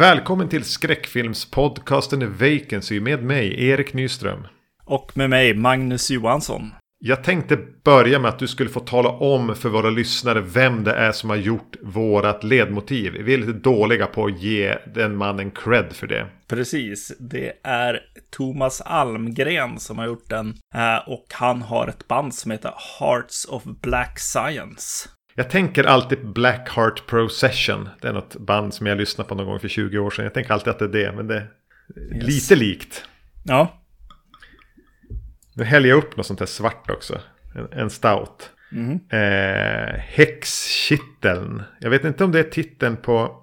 Välkommen till skräckfilmspodcasten Vacancy med mig, Erik Nyström. Och med mig, Magnus Johansson. Jag tänkte börja med att du skulle få tala om för våra lyssnare vem det är som har gjort vårat ledmotiv. Vi är lite dåliga på att ge den mannen cred för det. Precis, det är Thomas Almgren som har gjort den. Eh, och han har ett band som heter Hearts of Black Science. Jag tänker alltid Black Heart Procession. Det är något band som jag lyssnade på någon gång för 20 år sedan. Jag tänker alltid att det är det, men det är yes. lite likt. Ja. Nu häller jag upp något sånt här svart också. En, en stout. Mm. Eh, Häxkitteln. Jag vet inte om det är titeln på...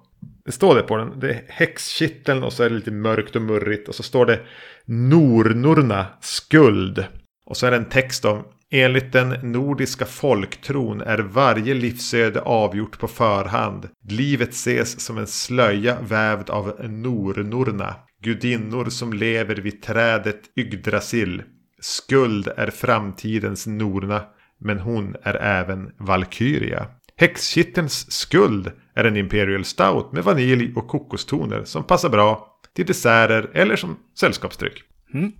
Det står det på den. Det är Häxkitteln och så är det lite mörkt och murrigt. Och så står det Nornorna skuld. Och så är det en text om Enligt den nordiska folktron är varje livsöde avgjort på förhand. Livet ses som en slöja vävd av Nornorna. Gudinnor som lever vid trädet Yggdrasil. Skuld är framtidens Norna, men hon är även Valkyria. Häxkittelns skuld är en Imperial Stout med vanilj och kokostoner som passar bra till desserter eller som sällskapsdryck. Mm.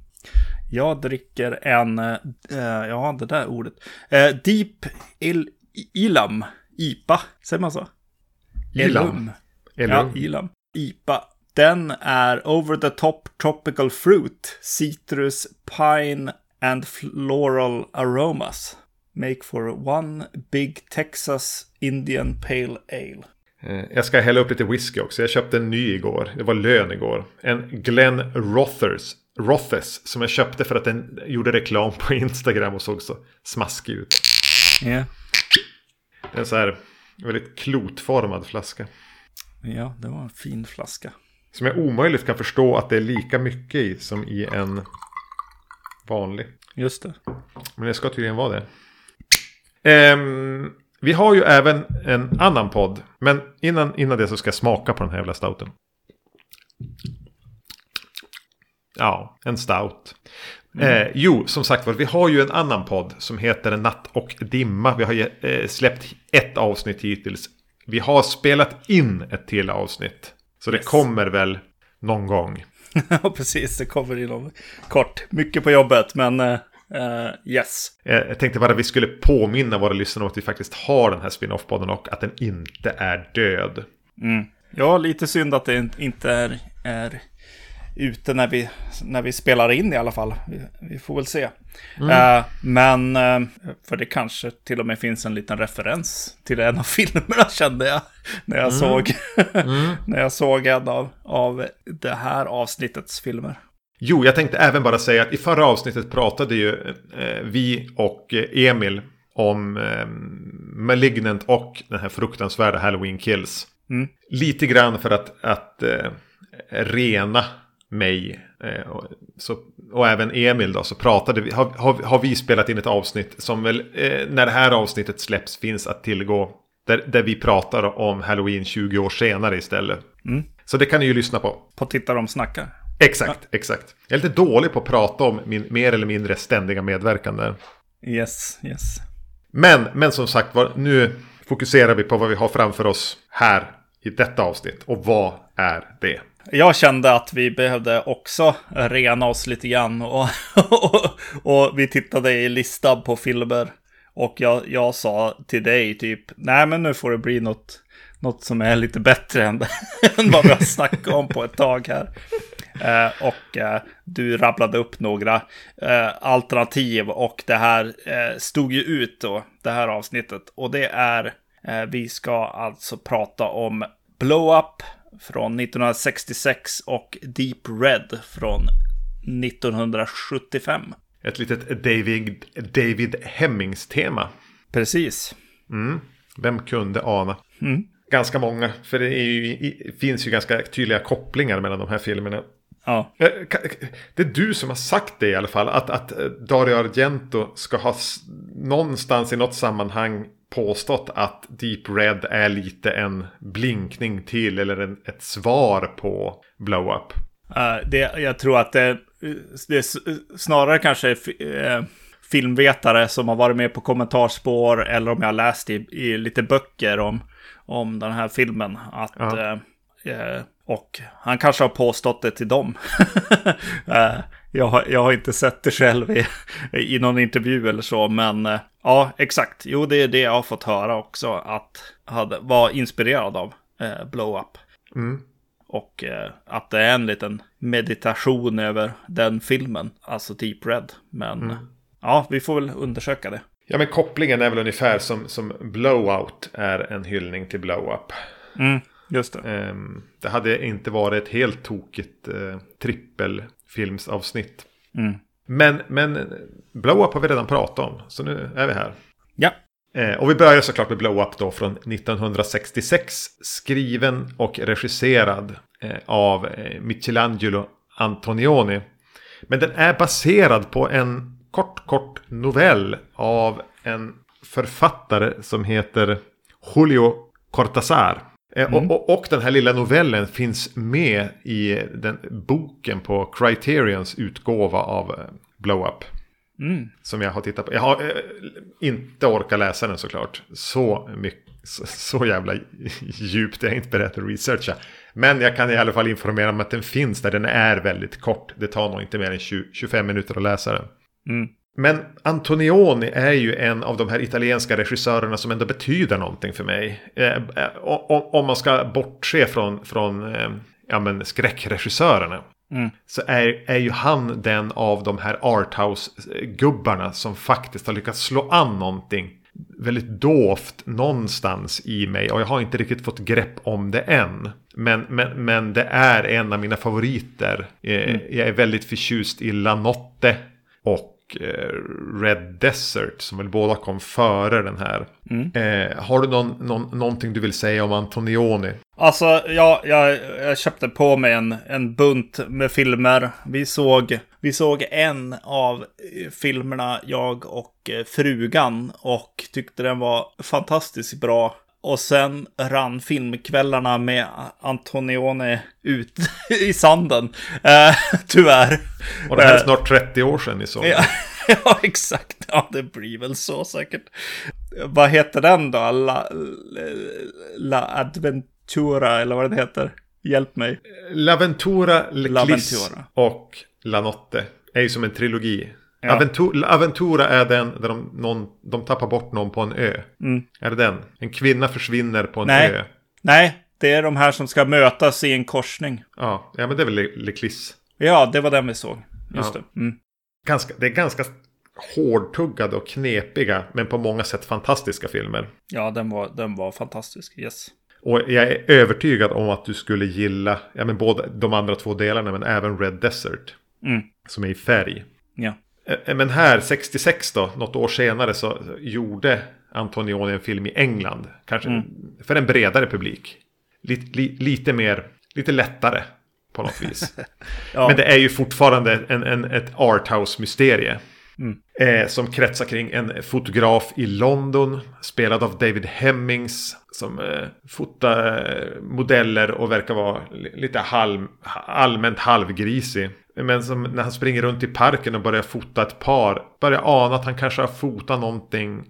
Jag dricker en, äh, ja det där ordet, äh, Deep Il Ilam, IPA, säger man så? Ilam. Elum. Ja, Ilam. IPA. Den är over the top tropical fruit, citrus, pine and floral aromas. Make for one big Texas Indian Pale Ale. Eh, jag ska hälla upp lite whisky också. Jag köpte en ny igår. Det var lön igår. En Glen Rothers Rothes som jag köpte för att den gjorde reklam på Instagram och såg så smaskig ut. Ja. Yeah. Det är en så här väldigt klotformad flaska. Ja, det var en fin flaska. Som jag omöjligt kan förstå att det är lika mycket i som i en vanlig. Just det. Men det ska tydligen vara det. Um, vi har ju även en annan podd. Men innan, innan det så ska jag smaka på den här jävla stouten. Ja, en stout. Mm. Eh, jo, som sagt var, vi har ju en annan podd som heter Natt och Dimma. Vi har eh, släppt ett avsnitt hittills. Vi har spelat in ett till avsnitt. Så yes. det kommer väl någon gång. Ja, precis. Det kommer inom kort. Mycket på jobbet, men uh, yes. Eh, jag tänkte bara att vi skulle påminna våra lyssnare om att vi faktiskt har den här spin-off-podden och att den inte är död. Mm. Ja, lite synd att det inte är, är ute när vi, när vi spelar in i alla fall. Vi, vi får väl se. Mm. Uh, men, uh, för det kanske till och med finns en liten referens till en av filmerna kände jag. När jag, mm. såg, mm. när jag såg en av, av det här avsnittets filmer. Jo, jag tänkte även bara säga att i förra avsnittet pratade ju eh, vi och Emil om eh, Malignant och den här fruktansvärda Halloween Kills. Mm. Lite grann för att, att eh, rena mig eh, och, så, och även Emil då så pratade vi, har, har, har vi spelat in ett avsnitt som väl eh, när det här avsnittet släpps finns att tillgå. Där, där vi pratar om Halloween 20 år senare istället. Mm. Så det kan ni ju lyssna på. På Titta de snackar. Exakt, ja. exakt. Jag är lite dålig på att prata om min mer eller mindre ständiga medverkan där. Yes, yes. Men, men som sagt var, nu fokuserar vi på vad vi har framför oss här i detta avsnitt. Och vad är det? jag kände att vi behövde också rena oss lite grann. Och, och, och vi tittade i listan på filmer. Och jag, jag sa till dig typ, nej men nu får det bli något, något som är lite bättre än, än vad vi har snackat om på ett tag här. Eh, och eh, du rabblade upp några eh, alternativ och det här eh, stod ju ut då, det här avsnittet. Och det är, eh, vi ska alltså prata om Blow Up från 1966 och Deep Red från 1975. Ett litet David, David Hemmings-tema. Precis. Mm. Vem kunde ana? Mm. Ganska många, för det ju, finns ju ganska tydliga kopplingar mellan de här filmerna. Ja. Eh, det är du som har sagt det i alla fall. Att, att Dario Argento ska ha någonstans i något sammanhang påstått att Deep Red är lite en blinkning till eller en, ett svar på Blow Up. Uh, det, jag tror att det, det är snarare kanske uh, filmvetare som har varit med på kommentarspår eller om jag har läst i, i lite böcker om, om den här filmen. Att, uh. Och han kanske har påstått det till dem. Eh, jag, har, jag har inte sett det själv i, i någon intervju eller så, men eh, ja, exakt. Jo, det är det jag har fått höra också, att hade, var inspirerad av eh, Blow Up. Mm. Och eh, att det är en liten meditation över den filmen, alltså Deep Red. Men mm. ja, vi får väl undersöka det. Ja, men kopplingen är väl ungefär som, som Blowout är en hyllning till Blow Up. Mm, just det. Um, det hade inte varit ett helt tokigt uh, trippelfilmsavsnitt. Mm. Men, men Blow Up har vi redan pratat om, så nu är vi här. Ja. Eh, och vi börjar såklart med Blow Up då från 1966. Skriven och regisserad eh, av eh, Michelangelo Antonioni. Men den är baserad på en kort, kort novell av en författare som heter Julio Cortázar. Mm. Och, och, och, den här lilla novellen finns med i den boken på Criterions utgåva av Blow Up. Mm. Som jag har tittat på. Jag har eh, inte orkat läsa den såklart. Så, mycket, så, så jävla djupt är jag inte beredd att researcha. Men jag kan i alla fall informera om att den finns där. Den är väldigt kort. Det tar nog inte mer än 20, 25 minuter att läsa den. Mm. Men Antonioni är ju en av de här italienska regissörerna som ändå betyder någonting för mig. Eh, eh om man ska bortse från, från eh, ja, men skräckregissörerna. Mm. Så är, är ju han den av de här arthouse-gubbarna som faktiskt har lyckats slå an någonting väldigt dovt någonstans i mig. Och jag har inte riktigt fått grepp om det än. Men, men, men det är en av mina favoriter. Mm. Jag är väldigt förtjust i Lanotte. Och Red Desert som väl båda kom före den här. Mm. Eh, har du någon, någon, någonting du vill säga om Antonioni? Alltså, ja, jag, jag köpte på mig en, en bunt med filmer. Vi såg, vi såg en av filmerna, jag och eh, frugan, och tyckte den var fantastiskt bra. Och sen rann filmkvällarna med Antonioni ut i sanden. Eh, tyvärr. Och det här är eh, snart 30 år sedan ni såg ja, ja, exakt. Ja, det blir väl så säkert. Vad heter den då? La, La Adventura, eller vad den heter. Hjälp mig. Laventura, Leclis och La Notte. Är ju som en trilogi. Ja. Aventura, Aventura är den där de, någon, de tappar bort någon på en ö. Mm. Är det den? En kvinna försvinner på en Nej. ö. Nej, det är de här som ska mötas i en korsning. Ja, ja men det är väl Leclis. Ja, det var den vi såg. Just ja. det. Mm. Ganska, det är ganska hårdtuggade och knepiga, men på många sätt fantastiska filmer. Ja, den var, den var fantastisk. Yes. Och jag är övertygad om att du skulle gilla ja, men både de andra två delarna, men även Red Desert. Mm. Som är i färg. Ja. Eh, men här, 66 då, något år senare så gjorde Antonioni en film i England. Kanske mm. för en bredare publik. Lite, li, lite mer, lite lättare på något vis. ja. Men det är ju fortfarande en, en, ett arthouse-mysterie. Mm. Eh, som kretsar kring en fotograf i London. Spelad av David Hemmings. Som eh, fotar eh, modeller och verkar vara lite halv, allmänt halvgrisig. Men som när han springer runt i parken och börjar fota ett par. Börjar ana att han kanske har fotat någonting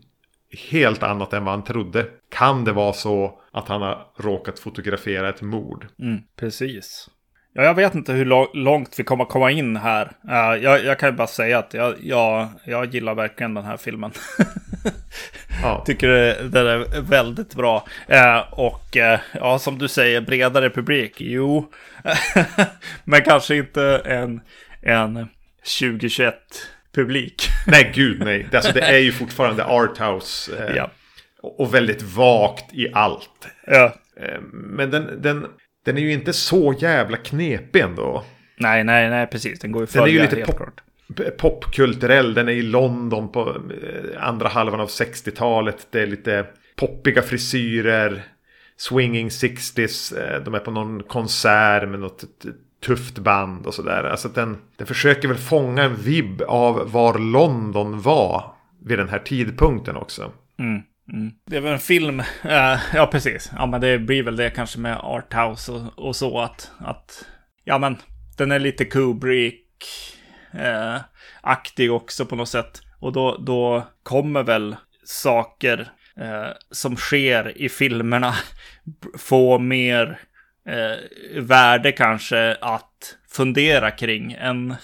helt annat än vad han trodde. Kan det vara så att han har råkat fotografera ett mord? Mm, precis. Ja, jag vet inte hur långt vi kommer komma in här. Uh, jag, jag, kan ju bara säga att jag, jag, jag gillar verkligen den här filmen. ja. Tycker den är väldigt bra. Uh, och uh, ja, som du säger, bredare publik. Jo, men kanske inte en, en 2021 publik. nej, gud nej. Alltså, det är ju fortfarande arthouse. ja. Och väldigt vagt i allt. Ja. Men den, den, den är ju inte så jävla knepig ändå. Nej, nej, nej, precis. Den går ju Den är ju lite pop, popkulturell. Den är i London på eh, andra halvan av 60-talet. Det är lite poppiga frisyrer. Swinging 60s. Eh, de är på någon konsert med något tufft band och sådär. Alltså den, den försöker väl fånga en vibb av var London var vid den här tidpunkten också. Mm. Mm. Det är väl en film, eh, ja precis. Ja men det blir väl det kanske med Arthouse och, och så att, att, ja men den är lite Kubrick-aktig eh, också på något sätt. Och då, då kommer väl saker eh, som sker i filmerna få mer eh, värde kanske att fundera kring än,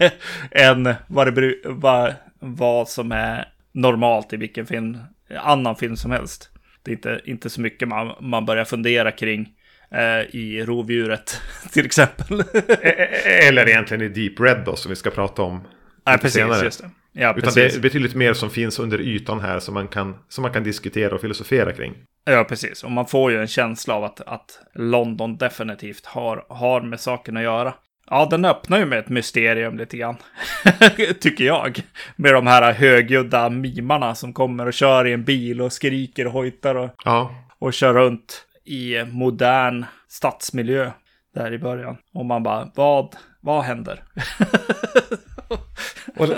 än vad, det, vad, vad som är normalt i vilken film, annan film som helst. Det är inte, inte så mycket man, man börjar fundera kring eh, i rovdjuret till exempel. E-, e-, eller egentligen i Deep Red då som vi ska prata om. Nej, precis, senare. just det. Ja, Utan precis. det är betydligt mer som finns under ytan här som man kan, som man kan diskutera och filosofera kring. Ja, precis. Och man får ju en känsla av att, att London definitivt har, har med saken att göra. Ja, den öppnar ju med ett mysterium lite grann. Tycker jag. Med de här högljudda mimarna som kommer och kör i en bil och skriker och hojtar och, ja. och kör runt i modern stadsmiljö där i början. Och man bara, vad, vad händer? och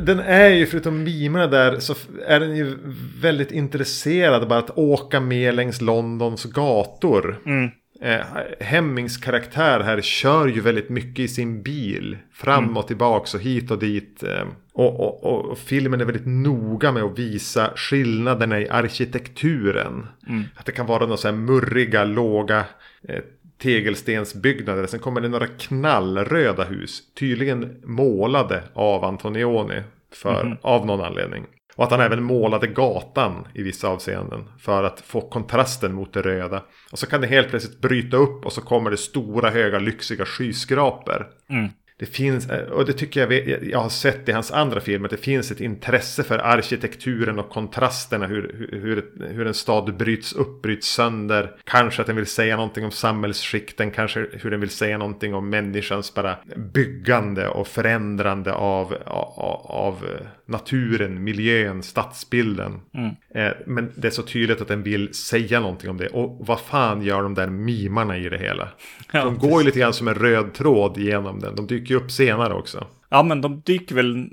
den, är ju, förutom mimerna där, så är den ju väldigt intresserad bara att åka med längs Londons gator. Mm. Eh, Hemmings karaktär här kör ju väldigt mycket i sin bil. Fram mm. och tillbaks och hit och dit. Eh, och, och, och, och, filmen är väldigt noga med att visa skillnaderna i arkitekturen. Mm. Att det kan vara några så här murriga, låga eh, tegelstensbyggnader. Sen kommer det några knallröda hus. Tydligen målade av Antonioni. För, mm. Av någon anledning. Och att han även målade gatan i vissa avseenden. För att få kontrasten mot det röda. Och så kan det helt plötsligt bryta upp och så kommer det stora höga lyxiga skyskrapor. Mm det finns, eh, och det tycker jag jag har sett i hans andra filmer, att det finns ett intresse för arkitekturen och kontrasterna, hur, hur, hur en stad bryts upp, bryts sönder. Kanske att den vill säga någonting om samhällsskikten, kanske hur den vill säga någonting om människans bara byggande och förändrande av, av, av naturen, miljön, stadsbilden. Mm. Eh, men det är så tydligt att den vill säga någonting om det. Och vad fan gör de där mimarna i det hela? De går ju lite grann som en röd tråd genom den. De dyker upp senare också. Ja, men de dyker väl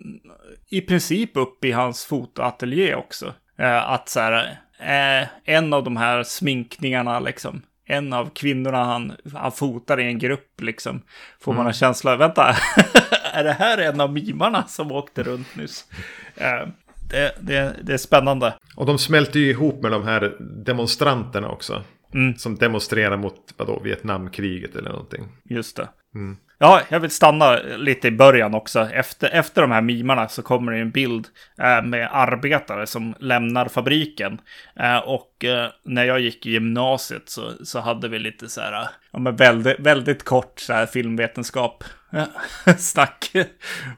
i princip upp i hans fotoateljé också. Eh, att så här, eh, en av de här sminkningarna liksom. En av kvinnorna han, han fotar i en grupp liksom. Får man en mm. känsla av, vänta, är det här en av mimarna som åkte runt nyss? Eh, det, det, det är spännande. Och de smälter ju ihop med de här demonstranterna också. Mm. Som demonstrerar mot vadå, Vietnamkriget eller någonting. Just det. Mm. Ja, jag vill stanna lite i början också. Efter, efter de här mimarna så kommer det en bild eh, med arbetare som lämnar fabriken. Eh, och eh, när jag gick i gymnasiet så, så hade vi lite så här, ja men väldigt, väldigt kort så här filmvetenskap snack.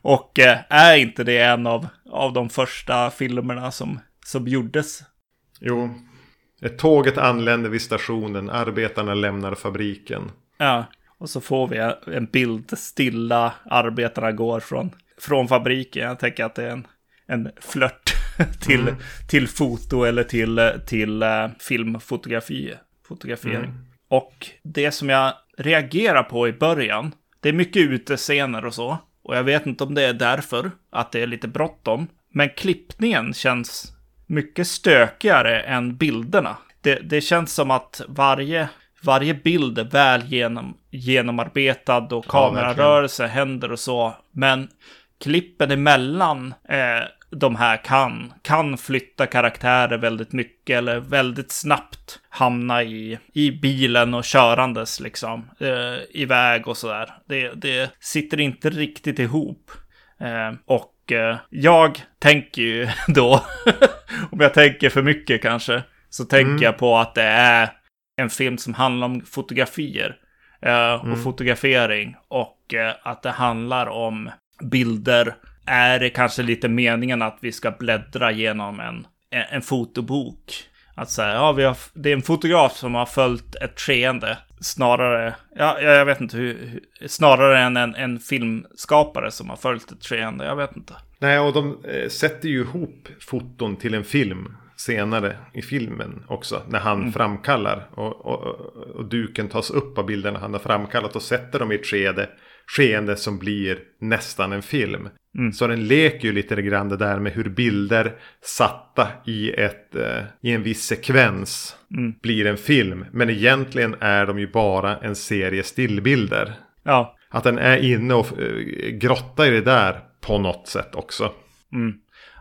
Och är inte det en av, av de första filmerna som, som gjordes? Jo, tåget anländer vid stationen, arbetarna lämnar fabriken. Ja. Och så får vi en bild stilla, arbetarna går från, från fabriken. Jag tänker att det är en, en flört till, mm. till foto eller till, till uh, filmfotografi. Fotografering. Mm. Och det som jag reagerar på i början, det är mycket utescener och så. Och jag vet inte om det är därför att det är lite bråttom. Men klippningen känns mycket stökigare än bilderna. Det, det känns som att varje varje bild är väl genom, genomarbetad och kamerarörelse ja, händer och så. Men klippen emellan eh, de här kan, kan flytta karaktärer väldigt mycket eller väldigt snabbt hamna i, i bilen och körandes liksom eh, iväg och sådär. Det, det sitter inte riktigt ihop. Eh, och eh, jag tänker ju då, om jag tänker för mycket kanske, så tänker mm. jag på att det är en film som handlar om fotografier eh, och mm. fotografering och eh, att det handlar om bilder. Är det kanske lite meningen att vi ska bläddra genom en, en fotobok? Att säga, ja, vi har, det är en fotograf som har följt ett skeende snarare, ja, jag vet inte hur, snarare än en, en filmskapare som har följt ett skeende, jag vet inte. Nej, och de eh, sätter ju ihop foton till en film senare i filmen också. När han mm. framkallar och, och, och, duken tas upp av bilderna han har framkallat och sätter dem i ett skede, skeende som blir nästan en film. Mm. Så den leker ju lite grann det där med hur bilder satta i, ett, eh, i en viss sekvens mm. blir en film. Men egentligen är de ju bara en serie stillbilder. Ja. Att den är inne och eh, grottar i det där på något sätt också. Mm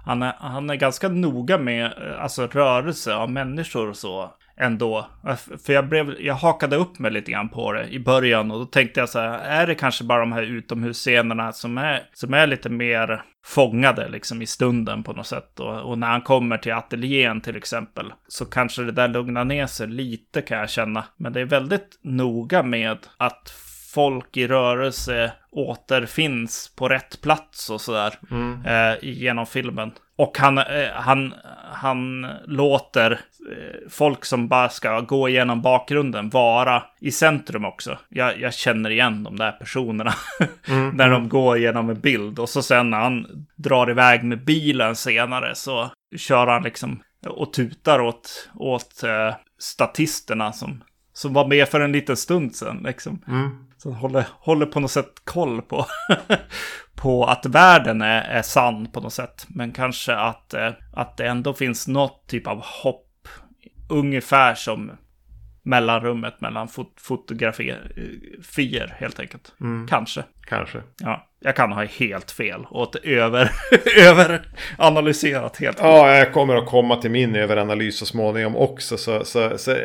han är, han är ganska noga med eh, alltså, rörelse av människor och så. ändå. Eh, för jag, blev, jag hakade upp mig lite grann på det i början och då tänkte jag så här, är det kanske bara de här utomhusscenerna som är, som är lite mer fångade liksom i stunden på något sätt. Och, och när han kommer till ateljén till exempel så kanske det där lugnar ner sig lite kan jag känna. Men det är väldigt noga med att folk i rörelse återfinns på rätt plats och sådär mm. eh, genom filmen. Och han, eh, han, han låter eh, folk som bara ska gå igenom bakgrunden vara i centrum också. Jag, jag känner igen de där personerna mm. när de går igenom en bild. Och så sen när han drar iväg med bilen senare så kör han liksom och tutar åt, åt uh, statisterna som, som var med för en liten stund sedan. Liksom. Mm som håller, håller på något sätt koll på, på att världen är, är sann på något sätt. Men kanske att, eh, att det ändå finns något typ av hopp. Ungefär som mellanrummet mellan fot fotografier helt enkelt. Mm. Kanske. Kanske. Ja, jag kan ha helt fel och över, överanalyserat helt. Ja, jag kommer att komma till min överanalys så småningom också. Så, så, så,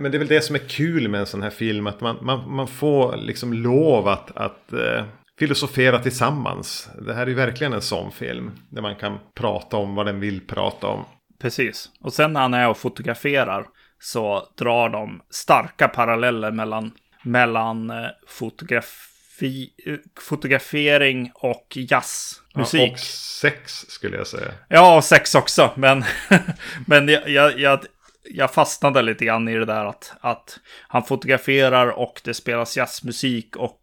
men det är väl det som är kul med en sån här film. Att man, man, man får liksom lov att, att eh, filosofera tillsammans. Det här är ju verkligen en sån film. Där man kan prata om vad den vill prata om. Precis. Och sen när han är och fotograferar så drar de starka paralleller mellan, mellan eh, fotografi, eh, fotografering och jazzmusik. Ja, och sex skulle jag säga. Ja, och sex också. Men, men jag, jag, jag, jag fastnade lite grann i det där att, att han fotograferar och det spelas jazzmusik och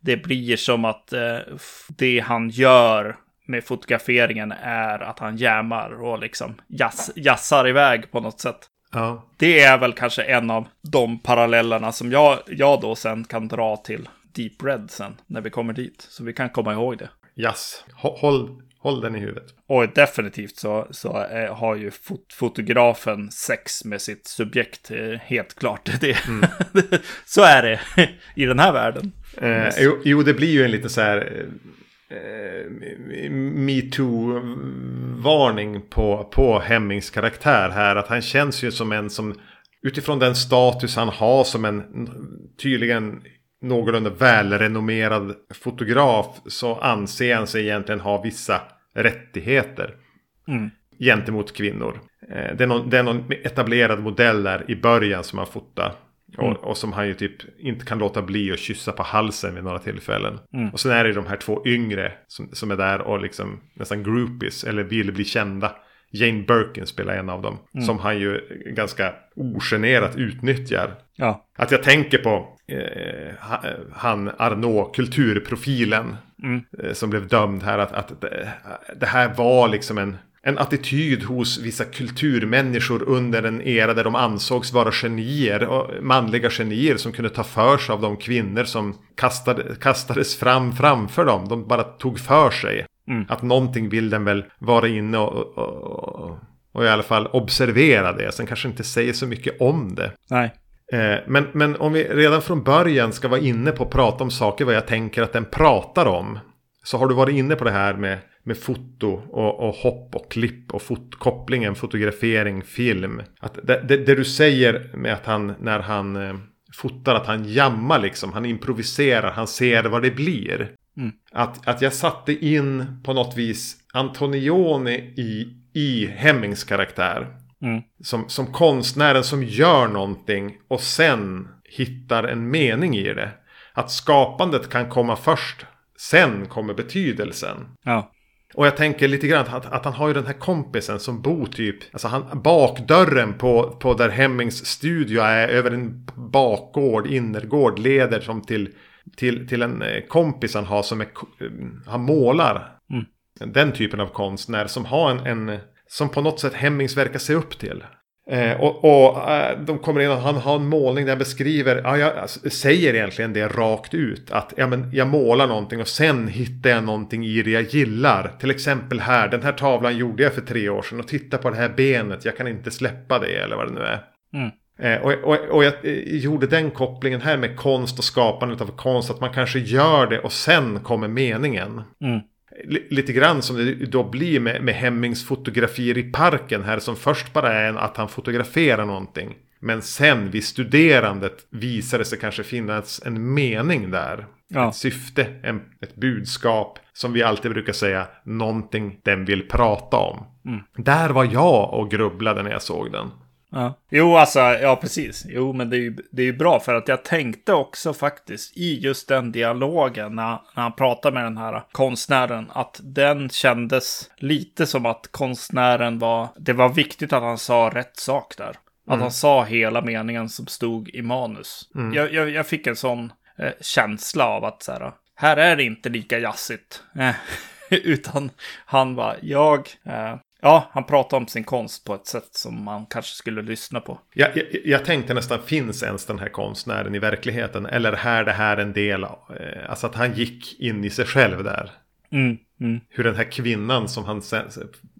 det blir som att eh, det han gör med fotograferingen är att han jammar och liksom jazz, jazzar iväg på något sätt. Ja. Det är väl kanske en av de parallellerna som jag, jag då sen kan dra till Deep Red sen när vi kommer dit. Så vi kan komma ihåg det. Yes. Håll, håll den i huvudet. Och definitivt så, så är, har ju fot fotografen sex med sitt subjekt. Eh, helt klart. Det, mm. så är det i den här världen. Eh, jo, jo, det blir ju en lite så här eh, metoo-varning på, på Hemmings karaktär här. Att han känns ju som en som utifrån den status han har som en tydligen någorlunda välrenommerad fotograf så anser han sig egentligen ha vissa rättigheter mm. gentemot kvinnor. Eh, det är, någon, det är någon etablerad modell där i början som han fotar. Och, mm. och, som han ju typ inte kan låta bli att kyssa på halsen vid några tillfällen. Mm. Och sen är det de här två yngre som, som är där och liksom nästan groupies eller vill bli kända. Jane Birkin spelar en av dem. Mm. Som han ju ganska ogenerat utnyttjar. Ja. Att jag tänker på eh, han Arnaud, kulturprofilen. Mm. Eh, som blev dömd här. Att, att det, det här var liksom en en attityd hos vissa kulturmänniskor under en era där de ansågs vara genier, och manliga genier som kunde ta för sig av de kvinnor som kastade, kastades fram framför dem. De bara tog för sig. Mm. Att någonting vill den väl vara inne och, och, och, och, i alla fall observera det. Sen kanske inte säger så mycket om det. Nej. Eh, men, men om vi redan från början ska vara inne på att prata om saker vad jag tänker att den pratar om. Så har du varit inne på det här med med foto och, och hopp och klipp och fot, kopplingen fotografering, film. Att det, det, det, du säger med att han när han eh, fotar att han jammar liksom. Han improviserar, han ser vad det blir. Mm. Att, att jag satte in på något vis Antonioni i, i Hemmings karaktär. Mm. Som, som konstnären som gör någonting och sen hittar en mening i det. Att skapandet kan komma först. Sen kommer betydelsen. Ja. Och jag tänker lite grann att, att, han har ju den här kompisen som bor typ, alltså han, bakdörren på, på där Hemmings studio är över en bakgård, innergård, leder som till, till, till en eh, kompis han har som är, eh, han målar. Mm. Den typen av konstnär som har en, en, som på något sätt Hemmings verkar se upp till. Eh, och, och eh, de kommer in och han har en målning där han beskriver, ja, jag alltså, säger egentligen det rakt ut. Att ja, men jag målar någonting och sen hittar jag någonting i det jag gillar. Till exempel här, den här tavlan gjorde jag för tre år sedan och titta på det här benet, jag kan inte släppa det eller vad det nu är. Mm. Eh, och, och, och, jag eh, gjorde den kopplingen här med konst och skapandet av konst, att man kanske gör det och sen kommer meningen. Mm lite grann som det då blir med, med Hemmings fotografier i parken här som först bara är en, att han fotograferar någonting. Men sen vid studerandet visar det sig kanske finnas en mening där. Ja. Ett syfte, en, ett budskap. Som vi alltid brukar säga, någonting den vill prata om. Där var jag och grubblade när jag såg den. Ja. Jo, alltså, ja precis. Jo, men det är ju det är ju bra för att jag tänkte också faktiskt i just den dialogen när, när han pratar med den här konstnären att den kändes lite som att konstnären var, det var viktigt att han sa rätt sak där. Att han sa hela meningen som stod i manus. Jag, jag, jag fick en sån eh, känsla av att så här, här är det inte lika jazzigt. Eh, utan han var, jag, eh, ja, han pratade om sin konst på ett sätt som man kanske skulle lyssna på. Jag, jag, jag tänkte nästan, finns ens den här konstnären i verkligheten? Eller är det här en del av, eh, alltså att han gick in i sig själv där? Mm, mm, Hur den här kvinnan som han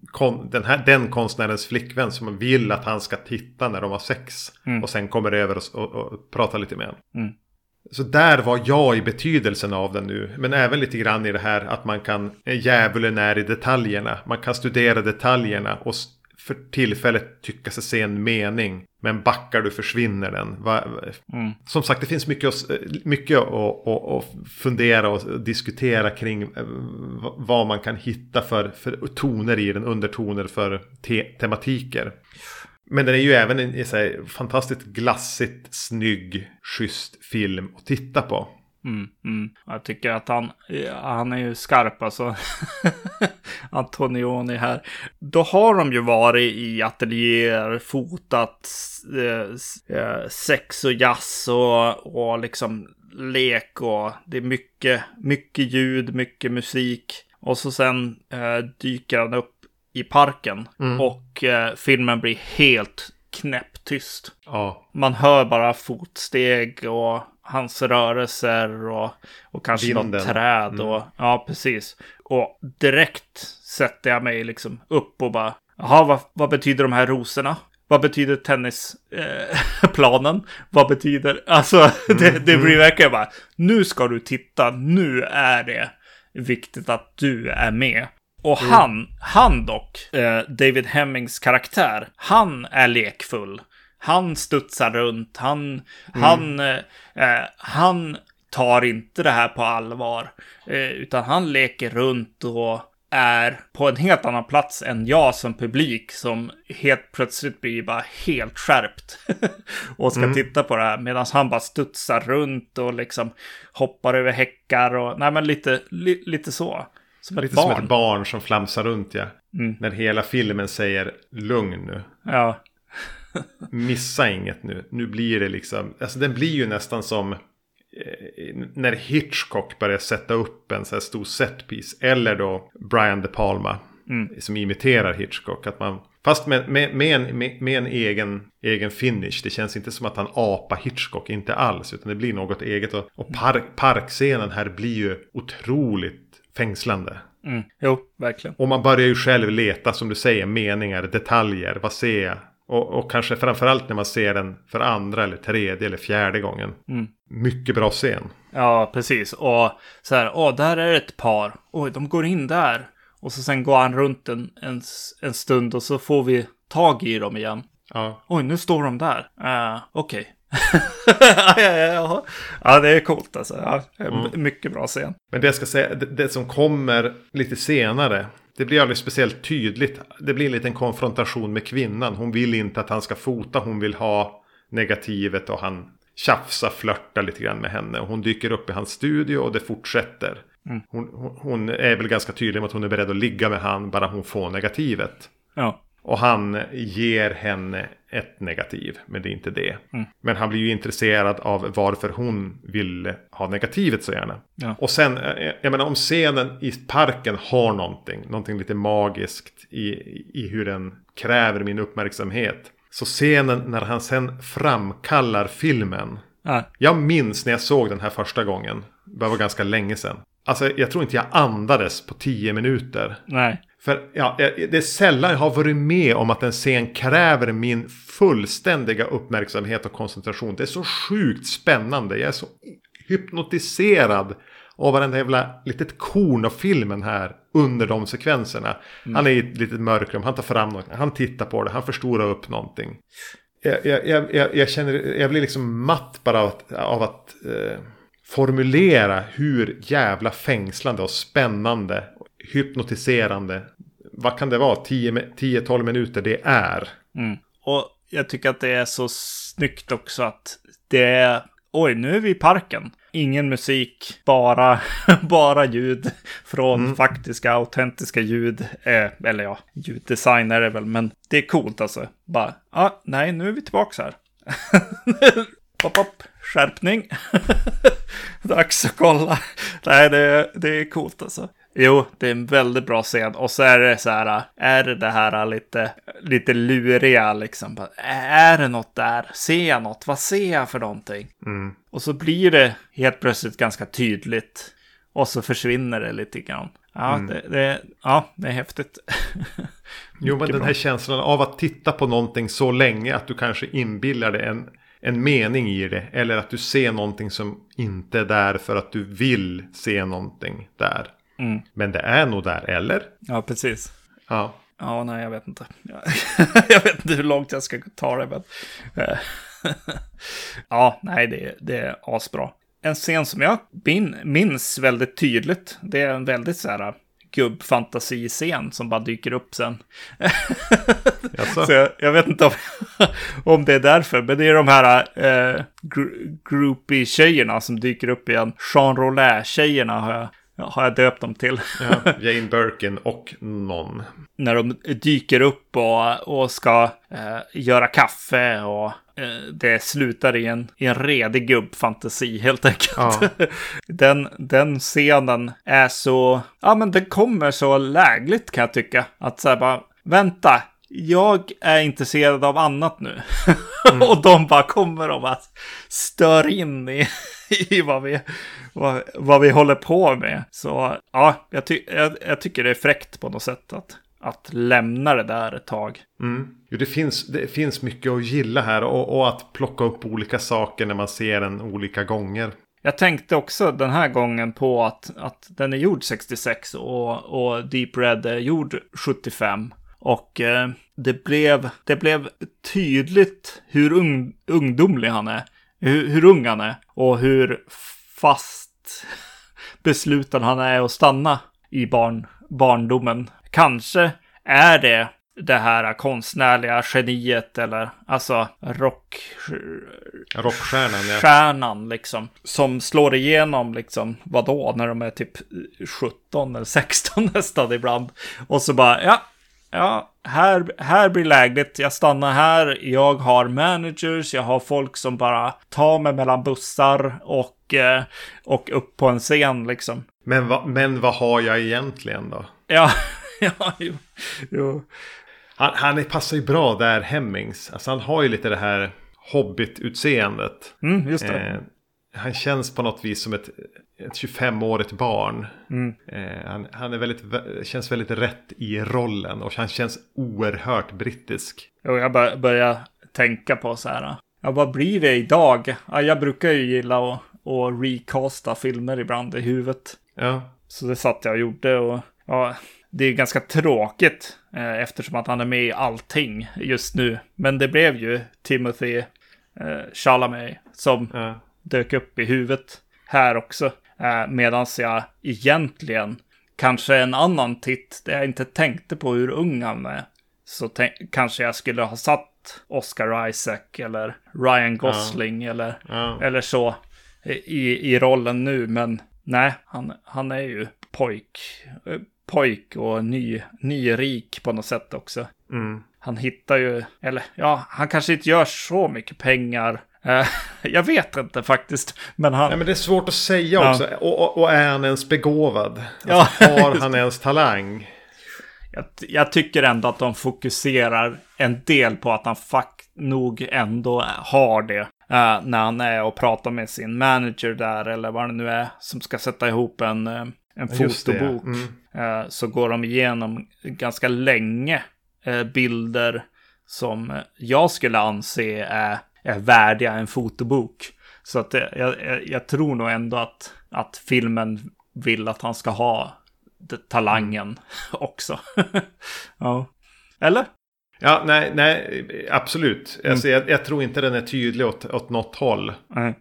kon, den, här, den konstnärens flickvän som vill att han ska titta när de har sex. Och sen kommer över och, och, och pratar lite med honom. Så där var jag i betydelsen av den nu. Men även lite grann i det här att man kan, djävulen är i detaljerna. Man kan studera detaljerna och för tillfället tycka sig se en mening. Men backar du försvinner den. Va, Mm. Som sagt, det finns mycket, att, mycket att, att, att fundera och diskutera kring eh, vad man kan hitta för, för toner i den, undertoner för te, tematiker. Men den är ju även en, så här, fantastiskt glassigt, snygg, schysst film att titta på. mm, mm. Jag tycker att han, ja, han är ju skarp alltså. Antonioni här. Då har de ju varit i ateljéer, fotat eh, eh, sex och jazz och, och liksom lek och det är mycket, mycket ljud, mycket musik. Och så sen eh, dyker han upp i parken och eh, filmen blir helt knäpptyst. Ja, Man hör bara fotsteg och hans rörelser och, och kanske något Vinden. träd. Och, Ja, precis. Och direkt sätter jag mig liksom upp och bara, jaha, vad, vad betyder de här rosorna? Vad betyder tennisplanen? Eh, vad betyder, alltså det, det blir verkligen bara, nu ska du titta, nu är det viktigt att du är med. Och han, han dock, eh, David Hemmings karaktär, han är lekfull. Han studsar runt, han, han, eh, eh, han tar inte det här på allvar. Eh, utan han leker runt och är på en helt annan plats än jag som publik som helt plötsligt blir bara helt skärpt och ska titta på det här medan han bara studsar runt och liksom hoppar över häckar och nej men lite, li, lite så. Som ett lite barn. som ett barn som flamsar runt ja. Mm. När hela filmen säger lugn nu. Ja, Missa inget nu. Nu blir det liksom, alltså den blir ju nästan som eh, när Hitchcock börjar sätta upp en så här stor setpiece. Eller då Brian De Palma. Som imiterar Hitchcock. Att man, fast med, med, med, en, med, med en egen, egen finish. Det känns inte som att han apar Hitchcock. Inte alls. Utan det blir något eget. Och, och park, parkscenen här blir ju otroligt fängslande. mm. jo, verkligen. Och man börjar ju själv leta, som du säger, meningar, detaljer. Vad ser jag? Och, och kanske framförallt när man ser den för andra eller tredje eller fjärde gången. Mycket bra scen. Ja, precis. Och så här, åh, där är ett par. Oj, de går in där. Och så sen går han runt en, en, en stund och så får vi tag i dem igen. Ja. Oj, nu står de där. Uh, Okej. ja, ja, ja. ja, det är coolt alltså. Ja, Mycket bra scen. Men det jag ska säga, det, det som kommer lite senare. Det blir aldrig speciellt tydligt. Det blir en liten konfrontation med kvinnan. Hon vill inte att han ska fota. Hon vill ha negativet och han tjafsar, flörtar lite grann med henne. Hon dyker upp i hans studio och det fortsätter. Hon, hon, hon är väl ganska tydlig med att hon är beredd att ligga med han bara hon får negativet. Ja, Och han ger henne ett negativ, men det är inte det. Men han blir ju intresserad av varför hon vill ha negativet så gärna. Ja. Och sen, jag menar om scenen i parken har någonting, någonting lite magiskt i, i hur den kräver min uppmärksamhet. Så scenen när han sen framkallar filmen. ja, Jag minns när jag såg den här första gången. Det var ganska länge sedan. Alltså jag tror inte jag andades på tio minuter. nej. För ja, det är sällan jag har varit med om att en scen kräver min fullständiga uppmärksamhet och koncentration. Det är så sjukt spännande. Jag är så hypnotiserad av varenda jävla litet korn av filmen här under de sekvenserna. Han är i ett litet mörkrum, han tar fram något, han tittar på det, han förstorar upp någonting. jag, jag, jag, jag, känner, jag blir liksom matt bara av att, av att eh, formulera hur jävla fängslande och spännande, hypnotiserande, vad kan det vara, 10-12 minuter det är. Mm. Och jag tycker att det är så snyggt också att det är, oj, nu är vi i parken. Ingen musik, bara, bara ljud från mm. faktiska, autentiska ljud. Eh, eller ja, ljuddesign är det väl, men det är coolt alltså. Bara, ja, ah, nej, nu är vi tillbaka här. pop, pop, skärpning. Dags att kolla. Nej, det, det är coolt alltså. Jo, det är en väldigt bra scen. Och så är det så här, är det det här lite, lite luriga liksom. Är det något där? Ser jag något? Vad ser jag för någonting? Mm. Och så blir det helt plötsligt ganska tydligt. Och så försvinner det lite grann. Ja, mm. det, det, ja, det är häftigt. jo, men den här känslan av att titta på någonting så länge att du kanske inbillar dig en, en mening i det. Eller att du ser någonting som inte är där för att du vill se någonting där. Mm. Men det är nog där, eller? Ja, precis. Ja. Ja, nej, jag vet inte. jag vet inte hur långt jag ska ta det, men... Eh, ja, nej, det, det är asbra. En scen som jag minns väldigt tydligt, det är en väldigt så här gubbfantasiscen som bara dyker upp sen. så jag, jag, vet inte om, om det är därför, men det är de här eh, groupie-tjejerna som dyker upp igen. Jean Rolais-tjejerna har jag har jag döpt dem till. ja, Jane Birkin och någon. När de dyker upp och, och ska eh, göra kaffe och eh, det slutar i en, i en redig gubbfantasi helt enkelt. Ja. den, den scenen är så, ja men den kommer så lägligt kan jag tycka. Att säga bara, vänta, jag är intresserad av annat nu. Mm. och de bara kommer och bara stör in i, i vad, vi, vad, vad vi håller på med. Så ja, jag, ty jag, jag, tycker det är fräckt på något sätt att, att lämna det där ett tag. Mm. Jo, det, finns, det finns mycket att gilla här och, och att plocka upp olika saker när man ser den olika gånger. Jag tänkte också den här gången på att, att den är gjord 66 och, och Deep Red är gjord 75. Och eh, det, blev, det blev tydligt hur ung, ungdomlig han är. Hur, hur ung han är. Och hur fast besluten han är att stanna i barn, barndomen. Kanske är det det här konstnärliga geniet eller alltså rock... Rockstjärnan, ja. Stjärnan liksom. Som slår igenom liksom, vadå, när de är typ 17 eller 16 nästan ibland. Och så bara, ja, ja, här, här blir lägligt. Jag stannar här. Jag har managers. Jag har folk som bara tar mig mellan bussar och, eh, och upp på en scen liksom. Men, va, men vad har jag egentligen då? Ja, ja, jo. jo. Han, han passar ju bra där, Hemmings. Alltså han har ju lite det här Hobbit-utseendet. Mm, just det. Eh, han känns på något vis som ett, ett 25-årigt barn. Mm. Eh, han, han är väldigt, känns väldigt rätt i rollen och han känns oerhört brittisk. Och jag bör, börjar tänka på så här. Ja, vad blir det idag? Ja, jag brukar ju gilla att, att recasta filmer ibland i huvudet. Ja. Så det satt jag och gjorde och ja, det är ganska tråkigt eh, eftersom att han är med i allting just nu. Men det blev ju Timothy eh, Chalamet som ja dök upp i huvudet här också. Eh, Medan jag egentligen, kanske en annan titt där jag inte tänkte på hur ung han är, så kanske jag skulle ha satt Oscar Isaac eller Ryan Gosling ja. Eller, ja. eller så i, i rollen nu. Men nej, han, han är ju pojk, eh, pojk och ny, nyrik på något sätt också. Mm. Han hittar ju, eller ja, han kanske inte gör så mycket pengar jag vet inte faktiskt. Men han... Nej, men det är svårt att säga också. Ja. Och, och, och, är han ens begåvad? Alltså, ja. Har han ens talang? Jag, jag, tycker ändå att de fokuserar en del på att han fakt nog ändå har det. Uh, när han är och pratar med sin manager där eller vad det nu är som ska sätta ihop en, uh, en fotobok. Mm. Uh, så går de igenom ganska länge bilder som jag skulle anse är är värdiga en fotobok. Så att jag, jag, jag, tror nog ändå att, att filmen vill att han ska ha talangen också. ja. Eller? Ja, nej, nej, absolut. Mm. Alltså, jag, jag, tror inte den är tydlig åt, åt något håll. Nej.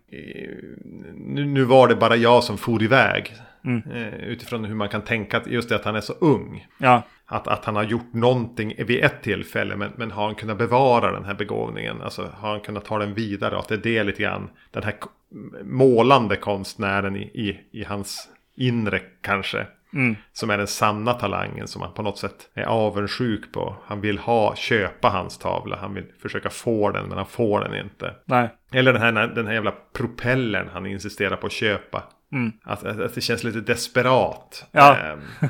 Nu, nu var det bara jag som for iväg. Mm. Eh, utifrån hur man kan tänka just det att han är så ung. Ja. Att, att han har gjort någonting vid ett tillfälle men, men har han kunnat bevara den här begåvningen? Alltså har han kunnat ta den vidare? Att det är det lite grann den här målande konstnären i, i, i hans inre kanske. Mm. Som är den sanna talangen som han på något sätt är avundsjuk på. Han vill ha, köpa hans tavla. Han vill försöka få den men han får den inte. Nej. Eller den här, den här jävla propellern han insisterar på att köpa. Mm. Att, att, att, det känns lite desperat. Ja. Ähm,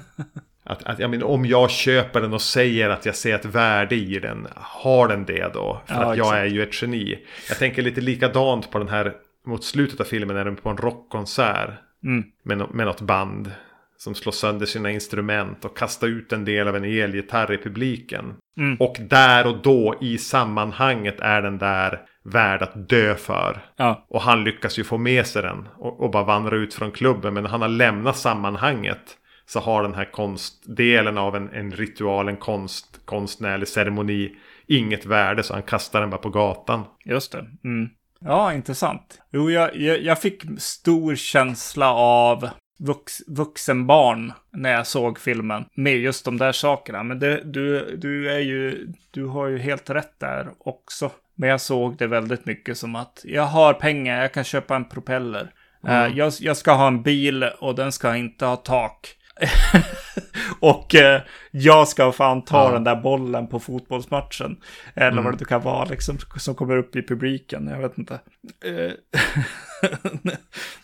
att, att jag menar, om jag köper den och säger att jag ser ett värde i den. Har den det då? För ja, att jag är ju ett geni. Jag tänker lite likadant på den här. Mot slutet av filmen är den på en rockkonsert. Mm. Med, med något band. Som slår sönder sina instrument och kastar ut en del av en elgitarr i publiken. Mm. Och där och då i sammanhanget är den där värd att dö för. Ja. Och han lyckas ju få med sig den och, och bara vandra ut från klubben. Men han har lämnat sammanhanget så har den här konstdelen av en, en ritual, en konst, konstnärlig ceremoni inget värde så han kastar den bara på gatan. Just det. Mm. Ja, intressant. Jo, jag, jag, jag, fick stor känsla av vux, vuxenbarn när jag såg filmen med just de där sakerna. Men det, du, du, är ju, du har ju helt rätt där också. Men jag såg det väldigt mycket som att jag har pengar, jag kan köpa en propeller. Mm. Uh, jag, jag, ska ha en bil och den ska inte ha tak. och uh, jag ska fan ta ja. den där bollen på fotbollsmatchen. Eller mm. vad det kan vara liksom, som kommer upp i publiken. Jag vet inte. Uh,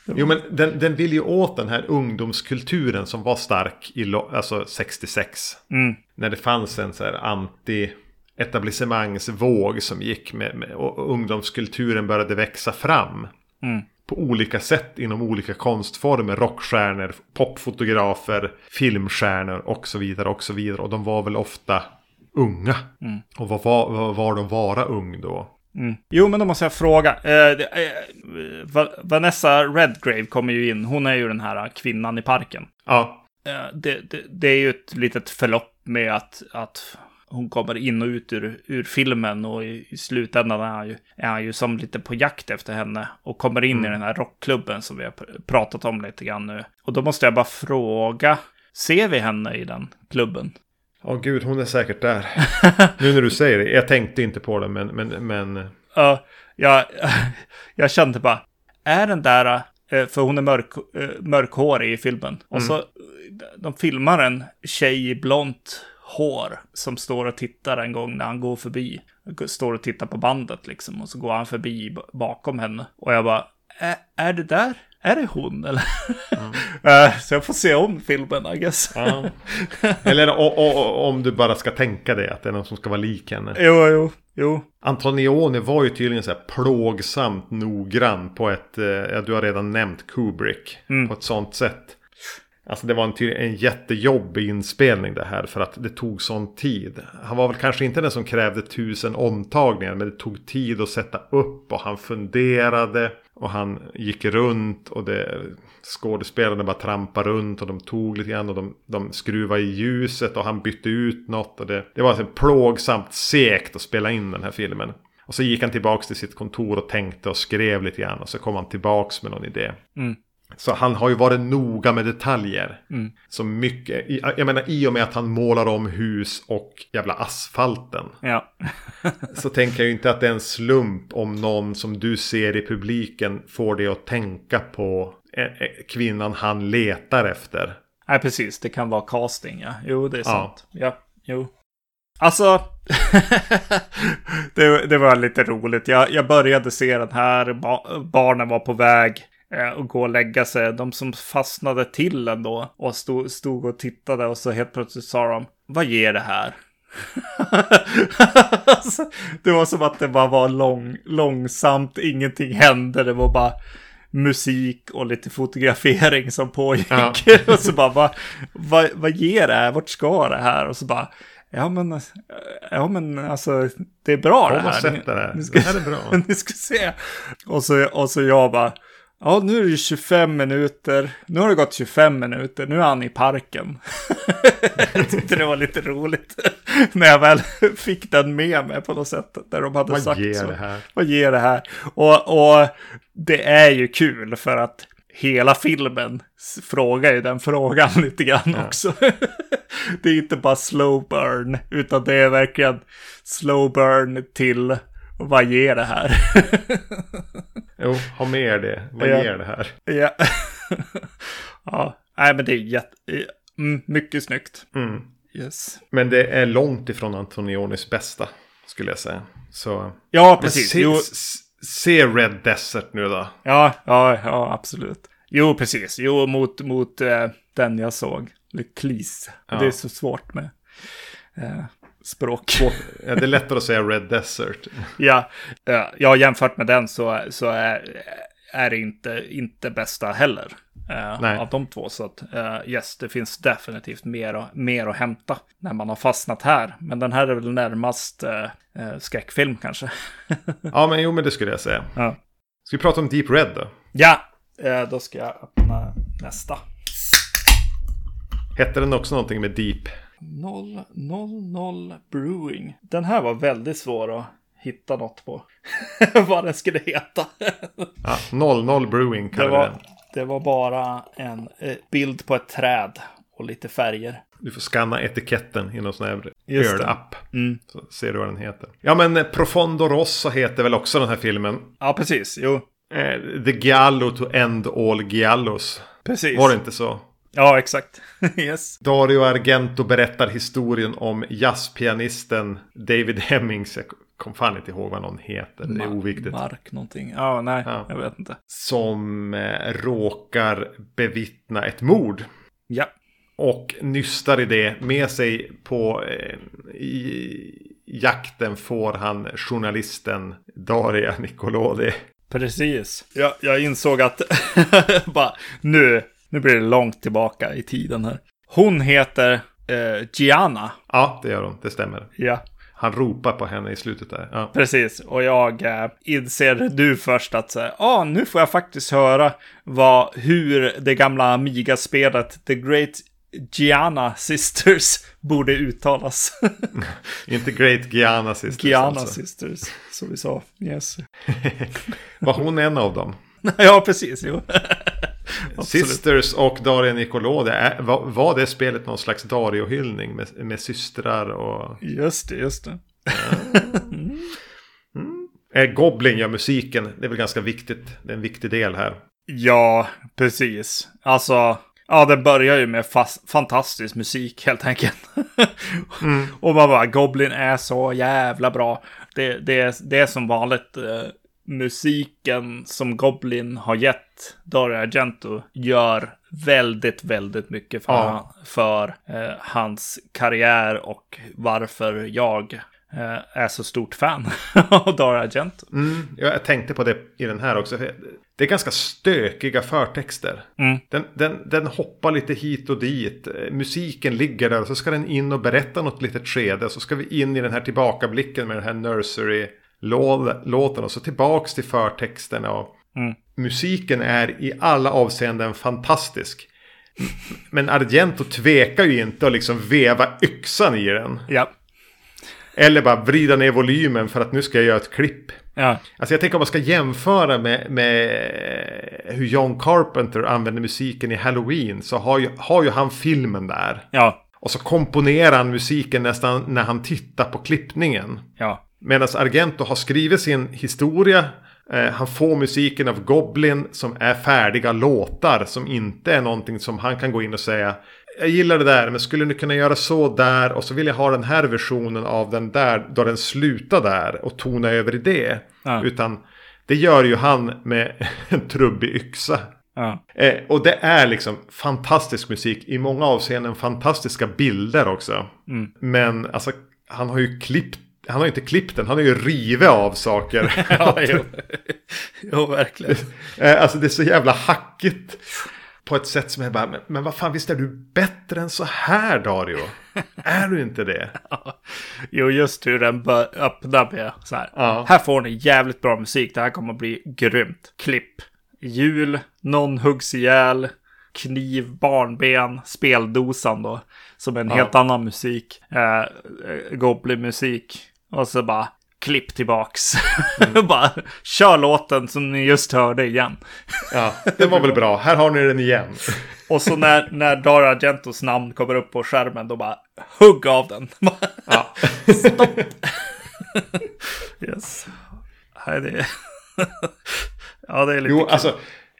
jo men den, den vill ju åt den här ungdomskulturen som var stark i alltså 66. Mm. När det fanns en så här anti etablissemangsvåg som gick med, med och ungdomskulturen började växa fram. Mm. På olika sätt inom olika konstformer. Rockstjärnor, popfotografer, filmstjärnor och så vidare och så vidare. Och de var väl ofta unga. Mm. Och vad var, vad var de vara ung då? Mm. Jo, men då måste jag fråga. Eh, eh, Vanessa Redgrave kommer ju in. Hon är ju den här kvinnan i parken. Ja. Eh, det, det, det, är ju ett litet förlopp med att, att hon kommer in och ut ur, ur filmen och i, i slutändan är han, ju, är han ju som lite på jakt efter henne och kommer in mm. i den här rockklubben som vi har pratat om lite grann nu. Och då måste jag bara fråga, ser vi henne i den klubben? Ja, oh, gud, hon är säkert där. nu när du säger det, jag tänkte inte på det, men... men, men... Uh, jag, jag kände bara, är den där, eh, för hon är mörk, eh, mörkhårig i filmen. Och mm. så, de filmar en tjej i blont hår som står och tittar en gång när han går förbi. Står och tittar på bandet liksom och så går han förbi bakom henne. Och jag bara, är det där? Är det hon eller? Mm. så jag får se om filmen I guess. Ja. Eller o, o, om du bara ska tänka dig att det är någon som ska vara lik henne. Jo, jo, jo. Antonioni var ju tydligen så här plågsamt noggrann på ett, eh, ja du har redan nämnt Kubrick, mm. på ett sånt sätt. Alltså det var en, en jättejobbig inspelning det här för att det tog sån tid. Han var väl kanske inte den som krävde tusen omtagningar men det tog tid att sätta upp och han funderade och han gick runt och det, skådespelarna bara trampade runt och de tog lite grann och de, de skruvade i ljuset och han bytte ut något och det, det var alltså plågsamt segt att spela in den här filmen. Och så gick han tillbaks till sitt kontor och tänkte och skrev lite grann och så kom han tillbaks med någon idé. Mm. Så han har ju varit noga med detaljer. Mm. Så mycket, jag menar i och med att han målar om hus och jävla asfalten. Ja. så tänker jag ju inte att det är en slump om någon som du ser i publiken får det att tänka på eh, eh, kvinnan han letar efter. Nej, precis. Det kan vara casting, ja. Jo, det är sant. Ja, ja jo. Alltså, det, det, var lite roligt. Jag, jag började se den här, barnen var på väg och gå och lägga sig. De som fastnade till ändå och stod, stod och tittade och så helt plötsligt sa de, vad ger det här? alltså, det var som att det bara var lång, långsamt, ingenting hände, det var bara musik och lite fotografering som pågick. Ja. och så bara, vad, vad, vad ger det här? Vart ska det här? Och så bara, ja men, ja men alltså, det är bra Kom det här. Sett det, här. Ska, det här är bra. ni ska se. Och så, och så jag bara, Ja, nu är det 25 minuter. Nu har det gått 25 minuter. Nu är han i parken. jag tyckte det var lite roligt. När jag väl fick den med mig på något sätt. Där de hade Vad sagt ger så. det här? Vad ger det här? Och, och det är ju kul för att hela filmen frågar ju den frågan lite grann också. det är inte bara slow burn, utan det är verkligen slow burn till vad ger det här? Jo, ha med det. Vad Ja. ger det här? ja. ja, nej men det är jätte... Mm, mycket snyggt. Mm. Yes. Men det är långt ifrån Antonionis bästa, skulle jag säga. Så... Ja, precis. Se, Jo, se Red Desert nu då. ja, ja, ja, absolut. Jo, precis. Jo, mot, mot eh, den jag såg. Leclis. Ja. Det är så svårt med eh, språk. Ja, det är lättare att säga Red Desert. Ja, ja, jämfört med den så, så är, är det inte, inte bästa heller. eh, av de två. Så att eh, yes, det finns definitivt mer, och- mer att hämta när man har fastnat här. Men den här är väl närmast eh, eh, skräckfilm kanske. Ja, men jo, men det skulle jag säga. ja, Ska vi prata om Deep Red då? ja eh, då ska jag öppna nästa. Hette den också någonting med Deep? 000 Brewing. Den här var väldigt svår att hitta något på. Vad den skulle heta. Ja, 00 Brewing Det kallar vi var, den. det var bara en eh, bild på ett träd och lite färger. Du får scanna etiketten i någon sån här det. öl-app. Mm. Så ser du vad den heter. Ja, men eh, Profondo Rosso heter väl också den här filmen. Ja, precis. Jo, Eh, The Giallo to End All Giallos. precis. Var det inte så? Ja, exakt. yes. Dario Argento berättar historien om jazzpianisten David Hemmings. Jag kom fan inte ihåg vad någon heter. Det är oviktigt. Mark någonting. Ja, nej, Ja. jag vet inte. Som eh, råkar bevittna ett mord. Ja, Och nystar i det med sig på eh, i jakten får han journalisten Daria Nicolodi. precis. Jag, jag insåg att bara, nu, nu blir det långt tillbaka i tiden här. Hon heter eh, Gianna. Ja, det gör hon. Det stämmer. Ja, Han ropar på henne i slutet där. Ja. Precis, och jag eh, inser du först att så här, ah, nu får jag faktiskt höra vad, hur det gamla Amiga-spelet The Great Gianna Sisters borde uttalas. Inte Great Gianna Sisters Gianna alltså. Sisters, som vi sa. Yes. Var hon en av dem? ja, precis. Jo. Sisters och Daria Nicolodi. är- Var, var det spelet någon slags Dario-hyllning med, med systrar och... Just det, just det. Eh, Goblin gör musiken. Det är väl ganska viktigt. Det är en viktig del här. Ja, precis. Alltså, ja, det börjar ju med fas- fantastisk musik helt enkelt. Och man bara, Goblin är så jävla bra. Det, det, är- det är som vanligt eh, musiken som Goblin har gett Dario Argento gör väldigt, väldigt mycket för, Ja. för eh, hans karriär och varför jag eh, är så stort fan av Dario Argento. Mm, jag tänkte på det i den här också. Det är ganska stökiga förtexter. Mm. Den, den, den hoppar lite hit och dit. Musiken ligger där och så ska den in och berätta något litet skede. Och så ska vi in i den här tillbakablicken med den här nursery-låten. Och så tillbaks till förtexterna. Och Mm. Musiken är i alla avseenden fantastisk. Men Argento tvekar ju inte att liksom veva yxan i den. Ja, Eller bara vrida ner volymen för att nu ska jag göra ett klipp. ja, Alltså jag tänker om man ska jämföra med, med hur John Carpenter använder musiken i Halloween. Så har ju, har ju han filmen där. ja, Och så komponerar han musiken nästan när han tittar på klippningen. ja. Medan Argento har skrivit sin historia. Eh, han får musiken av Goblin som är färdiga låtar. Som inte är någonting som han kan gå in och säga. Jag gillar det där men skulle ni kunna göra så där. Och så vill jag ha den här versionen av den där. Då den slutar där. Och tona över i det. Ja. Utan det gör ju han med en trubbig yxa. ja. Eh, och det är liksom fantastisk musik. I många avseenden fantastiska bilder också. Mm. Men alltså han har ju klippt. Han har ju inte klippt den, han har ju rivit av saker. Ja, jo. jo, verkligen. Eh, alltså det är så jävla hackigt. På ett sätt som är bara, men, men vad fan visst är du bättre än så här Dario? är du inte det? Jo, just hur den bör öppna med så här. Ja. Här får ni jävligt bra musik. Det här kommer att bli grymt. Klipp. jul, någon huggs ihjäl, kniv, barnben, speldosan då. Som en Ja. helt annan musik. Eh, eh, Goblin-musik. Och så bara klipp tillbaks. bara kör låten som ni just hörde igen. Ja, den var väl bra. Här har ni den igen. Och så när, när Dario Argentos namn kommer upp på skärmen då bara hugg av den. Ja. yes. Nej, det... ja, det är lite Jo, kul. alltså.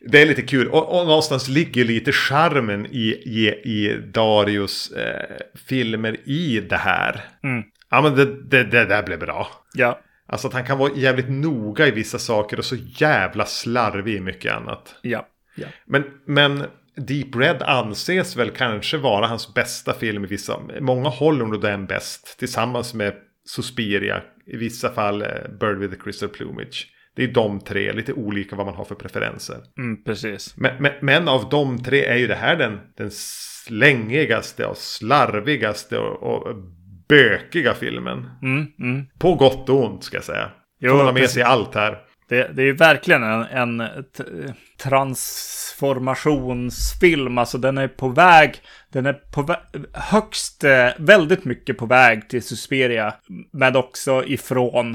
Det är lite kul. Och, och någonstans ligger lite charmen i, i, i Darius eh, filmer i det här. Mm. Ja, men det, det, det där blev bra. Ja, Alltså att han kan vara jävligt noga i vissa saker och så jävla slarvig i mycket annat. ja, ja. Men, men Deep Red anses väl kanske vara hans bästa film i vissa... Många håller nog den bäst. Tillsammans med Suspiria. I vissa fall eh, Bird with the Crystal Plumage. Det är de tre, lite olika vad man har för preferenser. Mm, precis. Men, men, men av de tre är ju det här den, den slängigaste och slarvigaste och, och bökiga filmen. Mm, mm. På gott och ont ska jag säga. Jo, Får man med sig allt här. Det, det är ju verkligen en, en transformationsfilm. Alltså den är på väg. Den är på vä- högst, eh, väldigt mycket på väg till Suspiria. Men också ifrån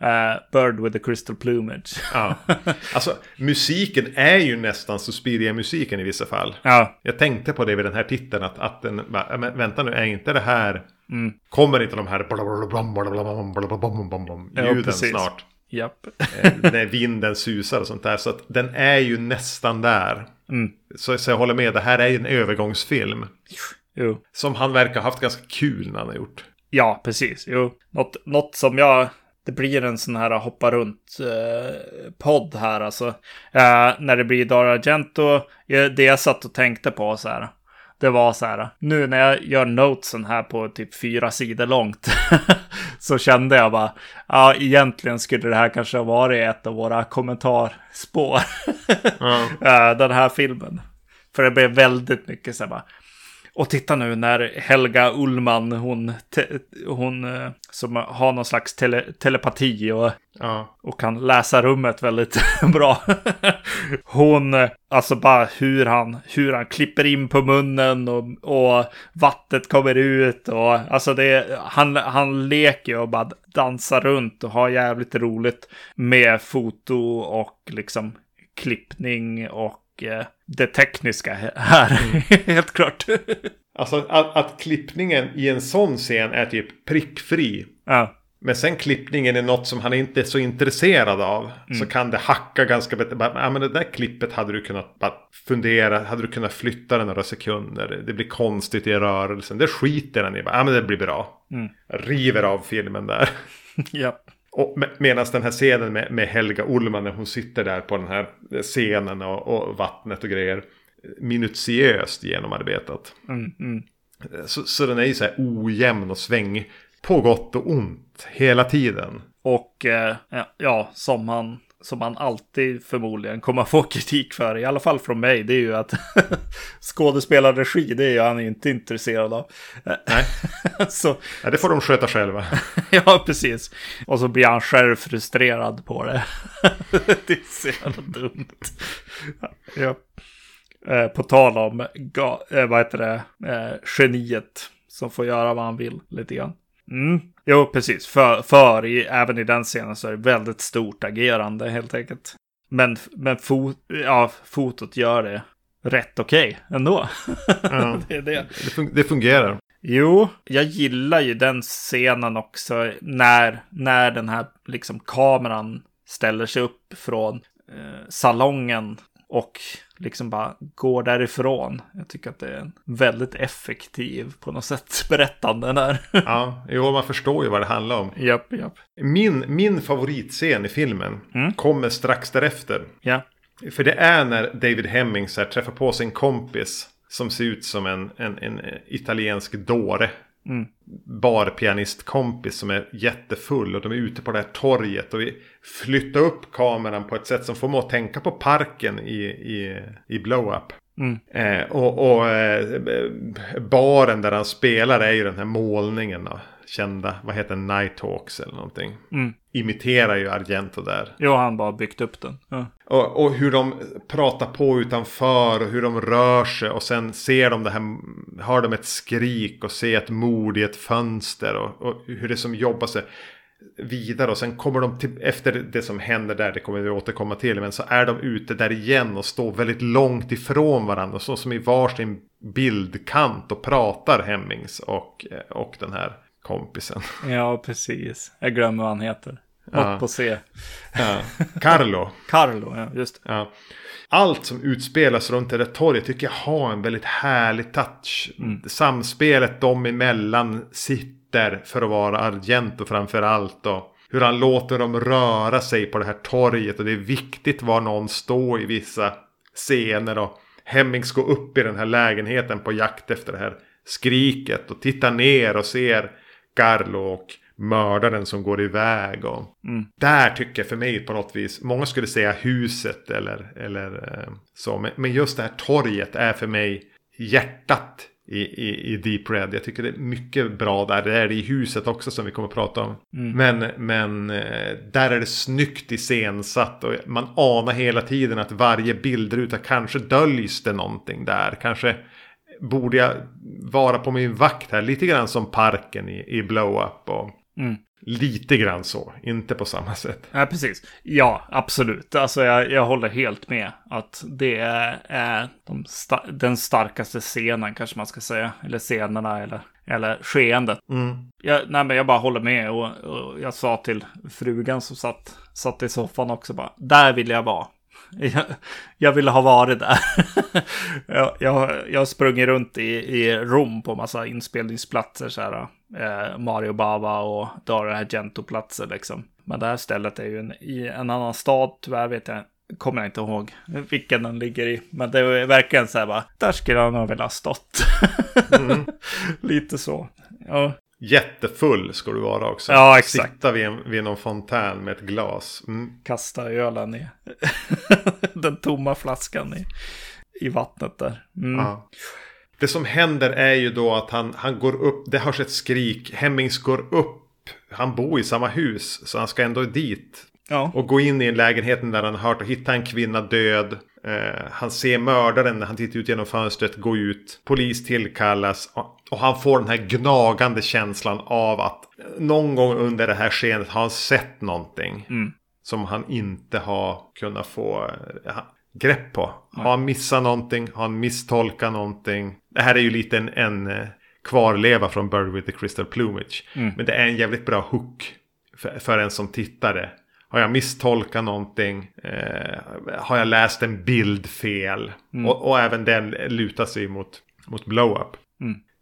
eh, Bird with the Crystal Plumage. Ja. Alltså musiken är ju nästan Suspiria-musiken i vissa fall. ja, Jag tänkte på det vid den här titeln att, att den, vänta nu, är inte det här, Mm. kommer inte de här ljuden precis. snart? japp. Eh, när vinden susar och sånt där. Så att den är ju nästan där. Mm. Så, så jag håller med, det här är ju en övergångsfilm. Jo. Som han verkar ha haft ganska kul när han har gjort. Ja, precis. Jo. Något, något som jag... Det blir en sån här hoppa runt eh, här alltså. Eh, när det blir Dario Argento. eh, Det jag satt och tänkte på så här. Det var så här. Nu när jag gör notesen här på typ fyra sidor långt. så kände jag bara. Ja, egentligen skulle det här kanske ha varit ett av våra kommentarspår. Eh, den här filmen. För det blev väldigt mycket så här bara. Och titta nu när Helga Ullman, hon, te, hon eh, som har någon slags tele, telepati och, Ja. och kan läsa rummet väldigt bra. Hon, eh, alltså bara hur han, hur han klipper in på munnen och, och vattnet kommer ut och alltså det, han, han leker och bara dansar runt och har jävligt roligt med foto och liksom klippning och eh, det tekniska här. Helt klart. Alltså att, att klippningen i en sån scen är typ prickfri. ja. Men sen klippningen är något som han inte är så intresserad av. Så kan det hacka ganska bättre. Ja men det där klippet hade du kunnat bara fundera. Hade du kunnat flytta det några sekunder. Det blir konstigt i rörelsen. Det skiter han i. Ja men det blir bra. River av filmen där. ja. Medan den här scenen med, med Helga Ullman när hon sitter där på den här scenen och, och vattnet och grejer. Minutiöst genomarbetat. Mm, mm. Så, så den är ju så här ojämn och svängig. På gott och ont. Hela tiden. Och eh, ja, som han, som han alltid förmodligen kommer få kritik för, i alla fall från mig, det är ju att skådespelarregi, det är han inte intresserad av. Nej. så, Ja, det får de sköta själva. ja, precis. Och så blir han själv frustrerad på det. det är så jävla dumt. ja. Eh, på tal om, ga, eh, vad heter det, eh, geniet som får göra vad han vill lite grann. Mm. Jo, precis. För, för i, även i den scenen så är det väldigt stort agerande helt enkelt. Men, men fot, ja, fotot gör det rätt okej ändå. Ja. det är det. Det fungerar. Jo, jag gillar ju den scenen också när, när den här liksom kameran ställer sig upp från eh, salongen och liksom bara går därifrån. Jag tycker att det är en väldigt effektiv på något sätt berättande där. Ja, jo, man förstår ju vad det handlar om. japp, japp. Min, min favoritscen i filmen Mm. kommer strax därefter. Ja, För det är när David Hemmings här träffar på sin kompis. Som ser ut som en, en, en italiensk dåre. Mm. Barpianistkompis som är jättefull. Och de är ute på det här torget. Och vi flyttar upp kameran på ett sätt som får mig att tänka på parken i, i, i Blow Up. Mm. Eh, och och eh, baren där han spelar är ju den här målningen. Då. Kända, vad heter Night Hawks eller någonting. Imiterar ju Argento där. Jo, han bara byggt upp den. Ja. Och, och hur de pratar på utanför och hur de rör sig. Och sen ser de det här, hör de ett skrik och ser ett mord i ett fönster. Och, och hur det som jobbar sig vidare. Och sen kommer de till, efter det som händer där, det kommer vi återkomma till. Men så är de ute där igen och står väldigt långt ifrån varandra. Så som i varsin bildkant och pratar Hemmings och, och den här kompisen. ja, precis. Jag glömmer vad han heter. Ja. Något på C. Ja. Carlo. Carlo, ja, just. Ja. Allt som utspelas runt det där torget tycker jag har en väldigt härlig touch. Samspelet dem emellan sitter för att vara Argento framför allt. Och hur han låter dem röra sig på det här torget. Och det är viktigt var någon står i vissa scener. Och Hemmings går upp i den här lägenheten på jakt efter det här skriket. Och tittar ner och ser Carlo och mördaren som går iväg. Och Där tycker jag för mig på något vis, många skulle säga huset eller, eller eh, så. Men, just det här torget är för mig hjärtat i, i, i Deep Red. Jag tycker det är mycket bra där. Det är det i huset också som vi kommer att prata om. Men, men eh, där är det snyggt iscensatt. Och man anar hela tiden att varje bildruta kanske döljs det någonting där. Kanske borde jag vara på min vakt här. Lite grann som parken i, i Blow Up. Och Lite grann så, inte på samma sätt. Ja, precis. Ja, absolut. Alltså jag, jag håller helt med. Att det är, de sta- den starkaste scenen kanske man ska säga. Eller scenerna eller, eller skeendet. Jag, nej, men jag bara håller med. Och, och jag sa till frugan som satt, satt i soffan också bara. Där vill jag vara. Jag, jag ville ha varit där. jag, jag, jag sprungit runt i, i Rom på massa inspelningsplatser. Så här, eh, Mario Bava och Dario Argento-platser liksom. Men det här stället är ju en, i en annan stad. Tyvärr vet jag kommer jag inte ihåg vilken den ligger i. Men det är verkligen så här bara, där skulle han ha stått. Lite så. Ja, Jättefull ska du vara också. Ja, exakt. Sitta vid, en, vid någon fontän med ett glas. Mm. kasta ölen i den tomma flaskan i, i vattnet där. Mm. Ja. Det som händer är ju då att han, han går upp, det hörs ett skrik, Hemmings går upp, han bor i samma hus, så han ska ändå dit. Ja. Och gå in i lägenheten där han hört och hitta en kvinna död. Eh, han ser mördaren när han tittar ut genom fönstret gå ut. Polis tillkallas. Och, och han får den här gnagande känslan av att någon gång under det här skenet har han sett någonting. Som han inte har kunnat få eh, grepp på. Har han missat någonting? Har han misstolkat någonting? Det här är ju lite en, en eh, kvarleva från Bird with the Crystal Plumage. Men det är en jävligt bra hook för, för en som tittare. Har jag misstolkat någonting? Eh, har jag läst en bild fel? Och, och även den lutar sig mot, mot blow-up.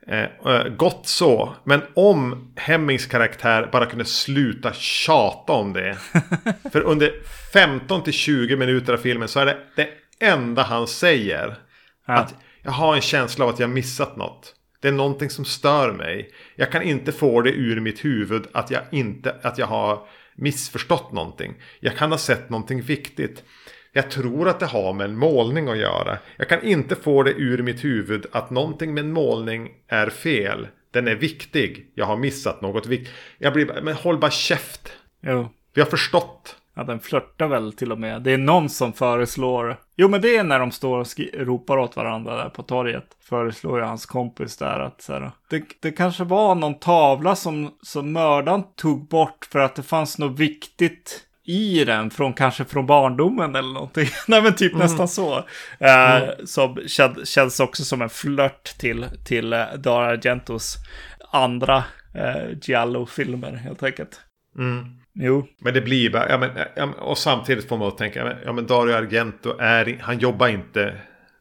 Eh, eh, gott så. Men om Hemmings karaktär bara kunde sluta tjata om det. För under 15 till 20 minuter av filmen så är det det enda han säger. Ja. Att jag har en känsla av att jag missat något. Det är någonting som stör mig. Jag kan inte få det ur mitt huvud att jag, inte, att jag har missförstått någonting. Jag kan ha sett någonting viktigt. Jag tror att det har med en målning att göra. Jag kan inte få det ur mitt huvud att någonting med en målning är fel. Den är viktig. Jag har missat något viktigt. Jag blir men håll bara käft. Jo. Vi har förstått. Ja, den flörtar väl till och med. Det är någon som föreslår. Jo, men det är när de står och ropar åt varandra där på torget. Föreslår ju hans kompis där att så här, det, det kanske var någon tavla som, som mördaren tog bort för att det fanns något viktigt i den från kanske från barndomen eller någonting. Nej men typ nästan så. Eh, Som kän, känns också som en flört till, till uh, Dario Argentos andra uh, Giallo-filmer helt enkelt. Jo, Men det blir bara, ja, men, ja, och samtidigt får man att tänka, ja, men- Dario Argento är, han jobbar inte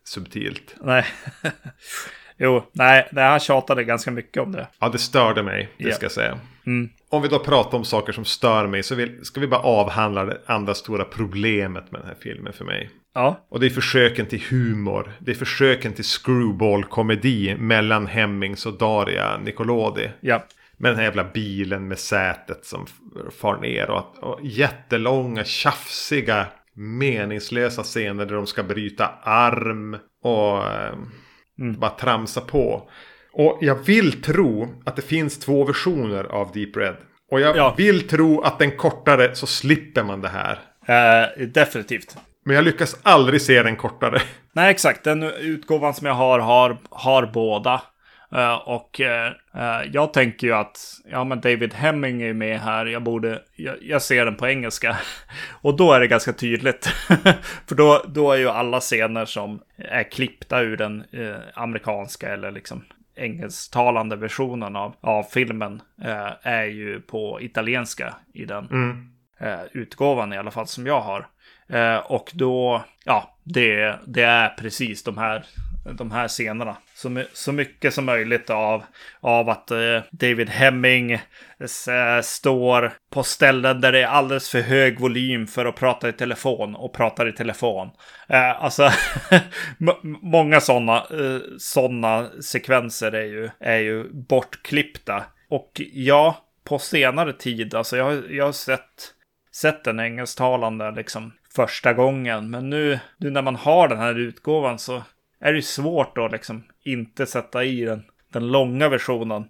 subtilt. Nej. jo, nej, nej, han tjatade ganska mycket om det. Ja, det störde mig, det Ja. ska jag säga. Om vi då pratar om saker som stör mig så vill, ska vi bara avhandla det andra stora problemet med den här filmen för mig. Ja, Och det är försöken till humor. Det är försöken till screwball-komedi mellan Hemmings och Daria Nicolodi. ja, Med den här jävla bilen med sätet som far ner. Och, att- och jättelånga, tjafsiga, meningslösa scener där de ska bryta arm. Och eh, bara tramsa på. Och jag vill tro att det finns två versioner av Deep Red. Och jag Ja. vill tro att den kortare så slipper man det här. Eh, definitivt. Men jag lyckas aldrig se den kortare. Nej, exakt. Den utgåvan som jag har har, har båda. Eh, och eh, eh, jag tänker ju att ja, men David Hemming är med här. Jag borde, jag, jag ser den på engelska. Och då är det ganska tydligt. För då, då är ju alla scener som är klippta ur den amerikanska eller liksom engelsktalande versionen av, av filmen eh, är ju på italienska i den eh, utgåvan i alla fall som jag har. Eh, och då, ja, det, det är precis de här, de här scenerna. Så, så mycket som möjligt av, av att eh, David Hemming eh, står på ställen där det är alldeles för hög volym för att prata i telefon och pratar i telefon. Eh, alltså, många sådana eh, såna sekvenser är ju, är ju bortklippta. Och ja, på senare tid, alltså jag, har- jag har sett sett den engelsktalande liksom första gången. Men nu, nu när man har den här utgåvan så är det ju svårt att liksom inte sätta i den, den långa versionen.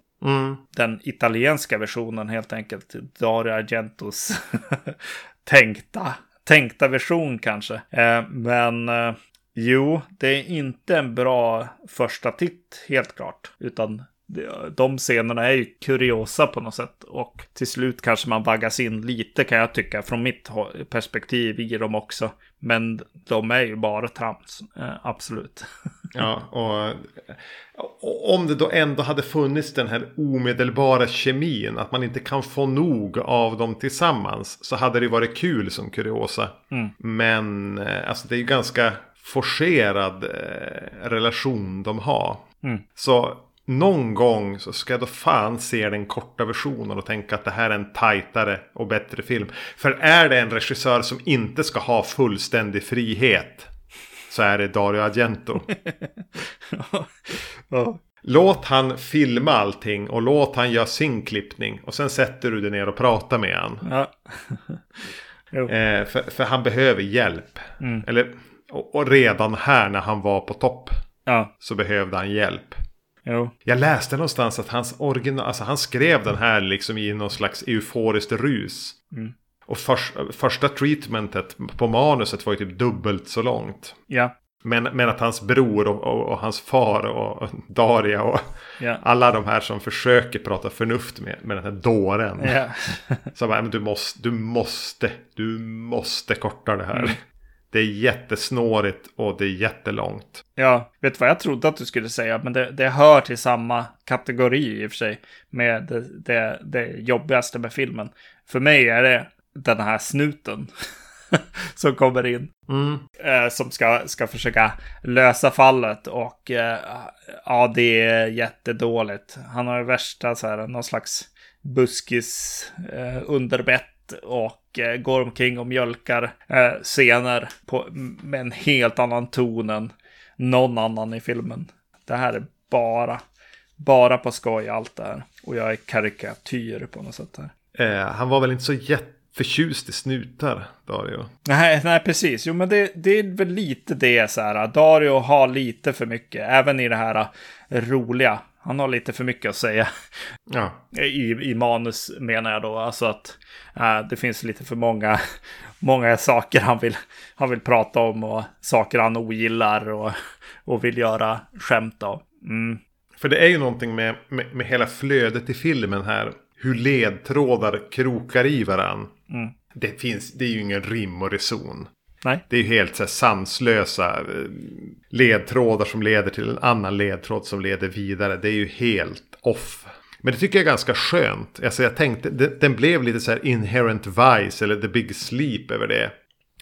Den italienska versionen helt enkelt. Dario Argentos tänkta, tänkta version kanske. Eh, men eh, jo, det är inte en bra första titt helt klart. Utan de scenerna är ju kuriosa på något sätt. Och till slut kanske man vaggas in lite kan jag tycka från mitt perspektiv i dem också. Men de är ju bara trams, eh, absolut. Ja, och, om det då ändå hade funnits den här omedelbara kemin, att man inte kan få nog av dem tillsammans, så hade det varit kul som kuriosa. Men eh, alltså det är ju ganska forcerad eh, relation de har. Så någon gång så ska jag då fan se den korta versionen och tänka att det här är en tajtare och bättre film. För är det en regissör som inte ska ha fullständig frihet så är det Dario Argento. Ja. Låt han filma allting och låt han göra sin klippning. Och sen sätter du dig ner och pratar med han. Ja. Eh, för, för han behöver hjälp. Eller, och, och redan här när han var på topp så behövde han hjälp. Jo. Jag läste någonstans att hans original, alltså han skrev den här liksom i någon slags euforiskt rus. Och förs, första treatmentet på manuset var ju typ dubbelt så långt. Ja. Men, men att hans bror och, och, och hans far och, och Daria och Ja. alla de här som försöker prata förnuft med, med den här dåren. Ja. Så bara, men du måste, du måste, du måste korta det här. Det är jättesnårigt och det är jättelångt. Ja, vet du vad jag trodde att du skulle säga? Men det, det hör till samma kategori i och för sig. Med det, det, det jobbigaste med filmen. För mig är det den här snuten. som kommer in. Eh, som ska, ska försöka lösa fallet. Och eh, ja, det är jättedåligt. Han har ju värsta så här, någon slags buskis eh, underbett. Och eh, går omkring och mjölkar eh, scener på, med en helt annan ton än någon annan i filmen. Det här är bara, bara på skoj allt det här. Och jag är karikatyr på något sätt här. Eh, han var väl inte så jätteförtjust i snutar, Dario. Nej, nej, precis. Jo, men det, det är väl lite det så här. Dario har lite för mycket, även i det här eh, roliga. Han har lite för mycket att säga Ja, i, i manus menar jag då. Alltså att eh, det finns lite för många, många saker han vill, han vill prata om och saker han ogillar och, och vill göra skämt av. Mm. för det är ju någonting med, med, med hela flödet i filmen här. Hur ledtrådar krokar i varann. Det, finns, det är ju ingen rim och reson. Nej, Det är ju helt så här, sanslösa eh, ledtrådar som leder till en annan ledtråd som leder vidare. Det är ju helt off. Men det tycker jag är ganska skönt. Alltså jag tänkte, det, den blev lite så här inherent vice eller the big sleep över det.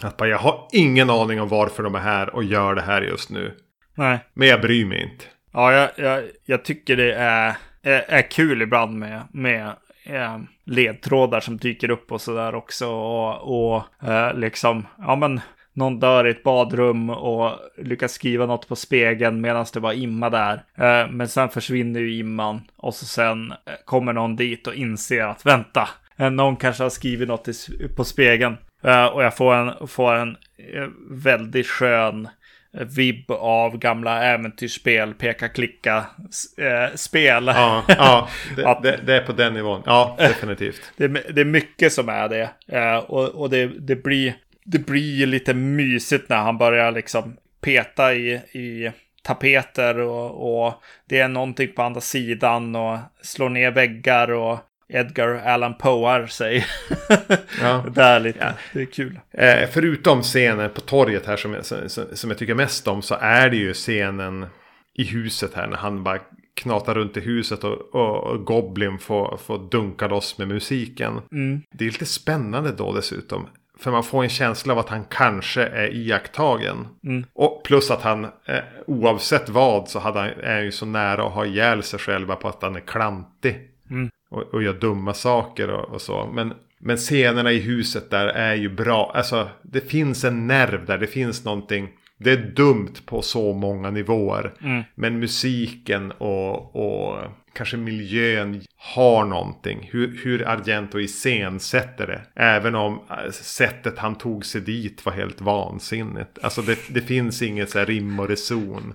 Att bara, jag har ingen aning om varför de är här och gör det här just nu. nej. Men jag bryr mig inte. Ja, jag, jag, jag tycker det är, är, är kul ibland med, med eh, ledtrådar som dyker upp och sådär också. Och, och eh, liksom, ja men, någon dör i ett badrum och lyckas skriva något på spegeln medan det var imma där. Eh, men sen försvinner ju imman och så sen eh, kommer någon dit och inser att vänta, eh, någon kanske har skrivit något i, på spegeln. Eh, och jag får en, får en eh, väldigt skön vibb av gamla äventyrsspel, peka-klicka-spel. Ja, ja det, det, det, är på den nivån. Ja, definitivt. Det, det är mycket som är det. Eh, och och det, det, blir, det blir lite mysigt när han börjar liksom peta i, i tapeter och, och det är någonting på andra sidan och slår ner väggar och Edgar Allan Poear sig. ja. det är lite, ja. det är kul. Eh, förutom scenen på torget här som jag, som, som jag tycker mest om så är det ju scenen i huset här när han bara knatar runt i huset och, och, och Goblin får, får dunka loss med musiken. Mm. Det är lite spännande då dessutom. För man får en känsla av att han kanske är iakttagen. Mm. Och plus att han, eh, oavsett vad, så hade han, är han ju så nära att ha ihjäl sig själva på att han är klantig. Mm. Och, och gör dumma saker och, och, så. Men, men scenerna i huset där är ju bra. Alltså det finns en nerv där. Det finns någonting. Det är dumt på så många nivåer. Mm. Men musiken och, och kanske miljön har någonting. Hur, hur Argento iscensätter det. Även om äh, sättet han tog sig dit var helt vansinnigt. Alltså det, det finns inget så här rim och reson.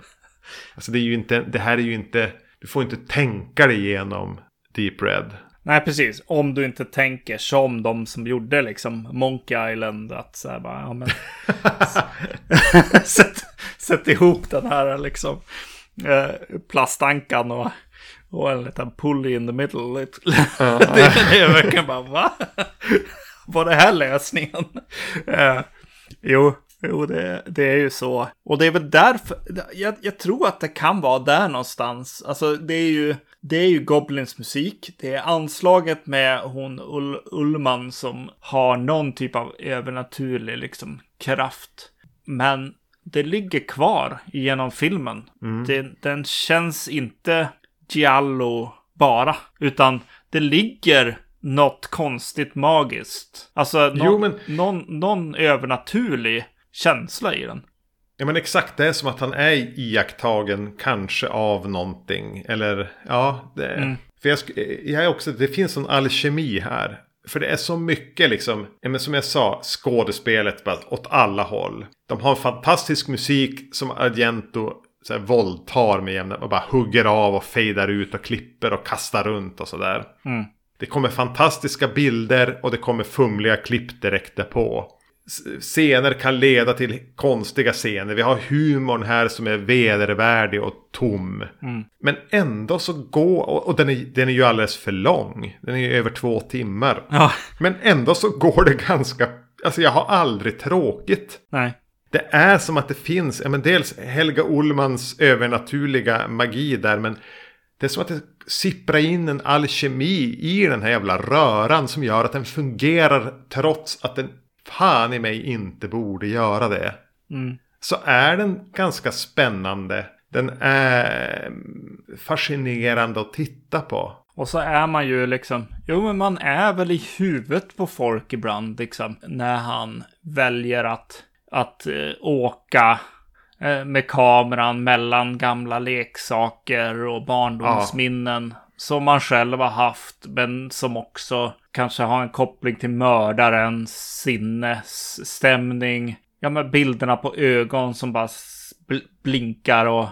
Alltså det är ju inte, det här är ju inte, du får inte tänka dig igenom Deep Red. Nej, precis. Om du inte tänker som de som gjorde liksom Monkey Island. Att så här bara, ja men. sätt, sätt ihop den här liksom eh, plastankan och, och en liten pulley in the middle. det, det är verkligen bara, va? Var det här lösningen? Eh, jo, Jo, det, det, är ju så. Och det är väl därför, jag, jag, tror att det kan vara där någonstans. Alltså det är ju, det är ju Goblins musik. Det är anslaget med hon Ull, Ullman som har någon typ av övernaturlig liksom kraft. Men det ligger kvar genom filmen. Mm. Det, den känns inte giallo bara, utan det ligger något konstigt magiskt. Alltså någon, jo, men... någon, någon övernaturlig känsla i den. Ja men exakt, det är som att han är iakttagen kanske av någonting. Eller ja, det, mm. för jag, jag är också, det finns en alkemi här. För det är så mycket liksom, men som jag sa, skådespelet bara åt alla håll. De har en fantastisk musik som Argento så här, våldtar med jämna och bara hugger av och fejdar ut och klipper och kastar runt och sådär. Mm. Det kommer fantastiska bilder och det kommer fumliga klipp direkt därpå scener kan leda till konstiga scener. Vi har humorn här som är vedervärdig och tom. Mm. Men ändå så går, och den är, den är ju alldeles för lång. Den är ju över två timmar. Ja. Men ändå så går det ganska, alltså jag har aldrig tråkigt. Nej. Det är som att det finns, ja men dels Helga Ullmans övernaturliga magi där, men det är som att det sipprar in en alkemi i den här jävla röran som gör att den fungerar trots att den fan i mig inte borde göra det. Mm. Så är den ganska spännande. Den är fascinerande att titta på. Och så är man ju liksom, jo men man är väl i huvudet på folk ibland liksom. När han väljer att, att uh, åka uh, med kameran mellan gamla leksaker och barndomsminnen. Ja. Som man själv har haft, men som också kanske har en koppling till mördarens sinnesstämning. Ja, men bilderna på ögon som bara blinkar och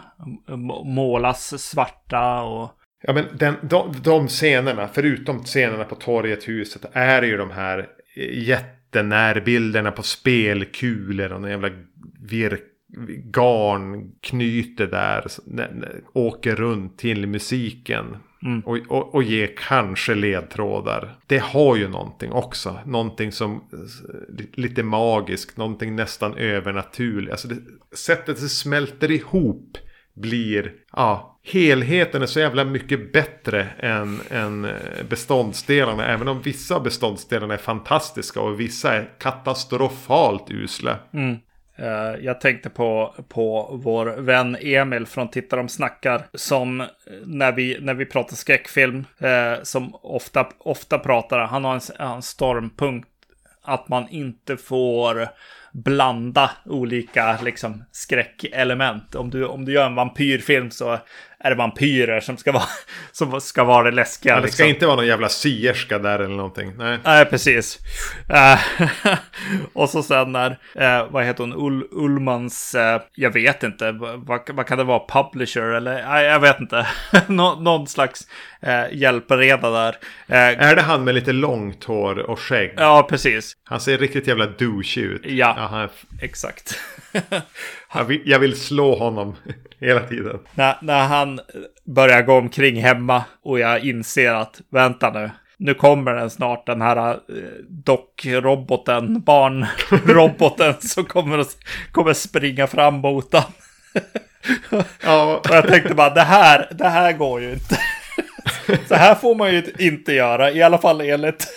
målas svarta och... Ja, men den, de, de scenerna, förutom scenerna på torget, huset, är ju de här eh, jättenärbilderna på spelkulor och den jävla virk garnknyte där, åker runt till musiken. Mm. Och, och, och ge kanske ledtrådar. Det har ju någonting också. Någonting som lite magiskt, någonting nästan övernaturligt. Alltså det, sättet det smälter ihop blir, ja, helheten är så jävla mycket bättre än, än beståndsdelarna. Även om vissa beståndsdelarna är fantastiska och vissa är katastrofalt usla. Mm. Eh, jag tänkte på, på vår vän Emil från Titta de snackar. Som eh, när vi, när vi pratar skräckfilm, eh, som ofta, ofta pratar, han har en, en stormpunkt. Att man inte får blanda olika liksom, skräckelement. Om du, om du gör en vampyrfilm så är det vampyrer som ska vara, som ska vara det läskiga. Ja, det ska liksom. inte vara någon jävla sierska där eller någonting. Nej. Nej, precis. Eh, och så sen när, uh, vad heter hon, Ul Ullmans, uh, jag vet inte, vad, vad kan det vara, publisher eller, jag vet inte. Nå någon slags hjälpreda där. är det han med lite långt hår och skägg? Ja, precis. Han ser riktigt jävla douche ut. Ja, Aha. exakt. jag, vill, jag vill slå honom hela tiden. När, när han börjar gå omkring hemma och jag inser att vänta nu, nu kommer den snart, den här eh, dockroboten, barnroboten som kommer, kommer springa fram mot honom. Ja. och jag tänkte bara, det här, det här går ju inte. Så här får man ju inte göra, i alla fall enligt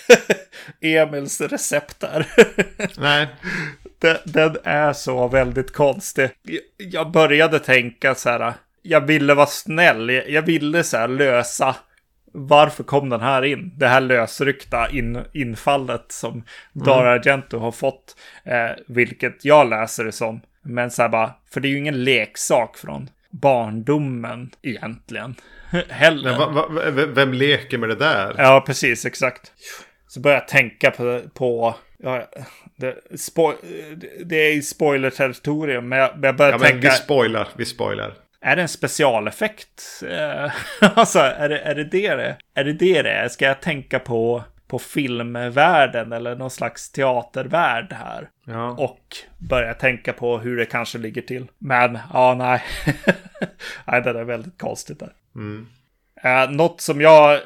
Emils recept där. Nej. Den, den är så väldigt konstig. Jag började tänka så här, jag ville vara snäll, jag ville så här lösa varför kom den här in? Det här lösryckta in, infallet som mm. Dara Argento har fått, eh, vilket jag läser det som. Men så här bara, för det är ju ingen leksak från barndomen egentligen. Heller. Men va, va, vem leker med det där? Ja, precis, exakt. Så börjar jag tänka på, på ja, det, spo, det är i spoiler-territorium, men jag, jag börjar ja, tänka... Men vi spoilar, vi spoilar. Är det en specialeffekt? alltså, är det, är det det det är? det det det är? Ska jag tänka på, på filmvärlden eller någon slags teatervärld här? Ja. Och börja tänka på hur det kanske ligger till. Men, ja, nej. nej, det är väldigt konstigt där. Mm. Uh, något som jag,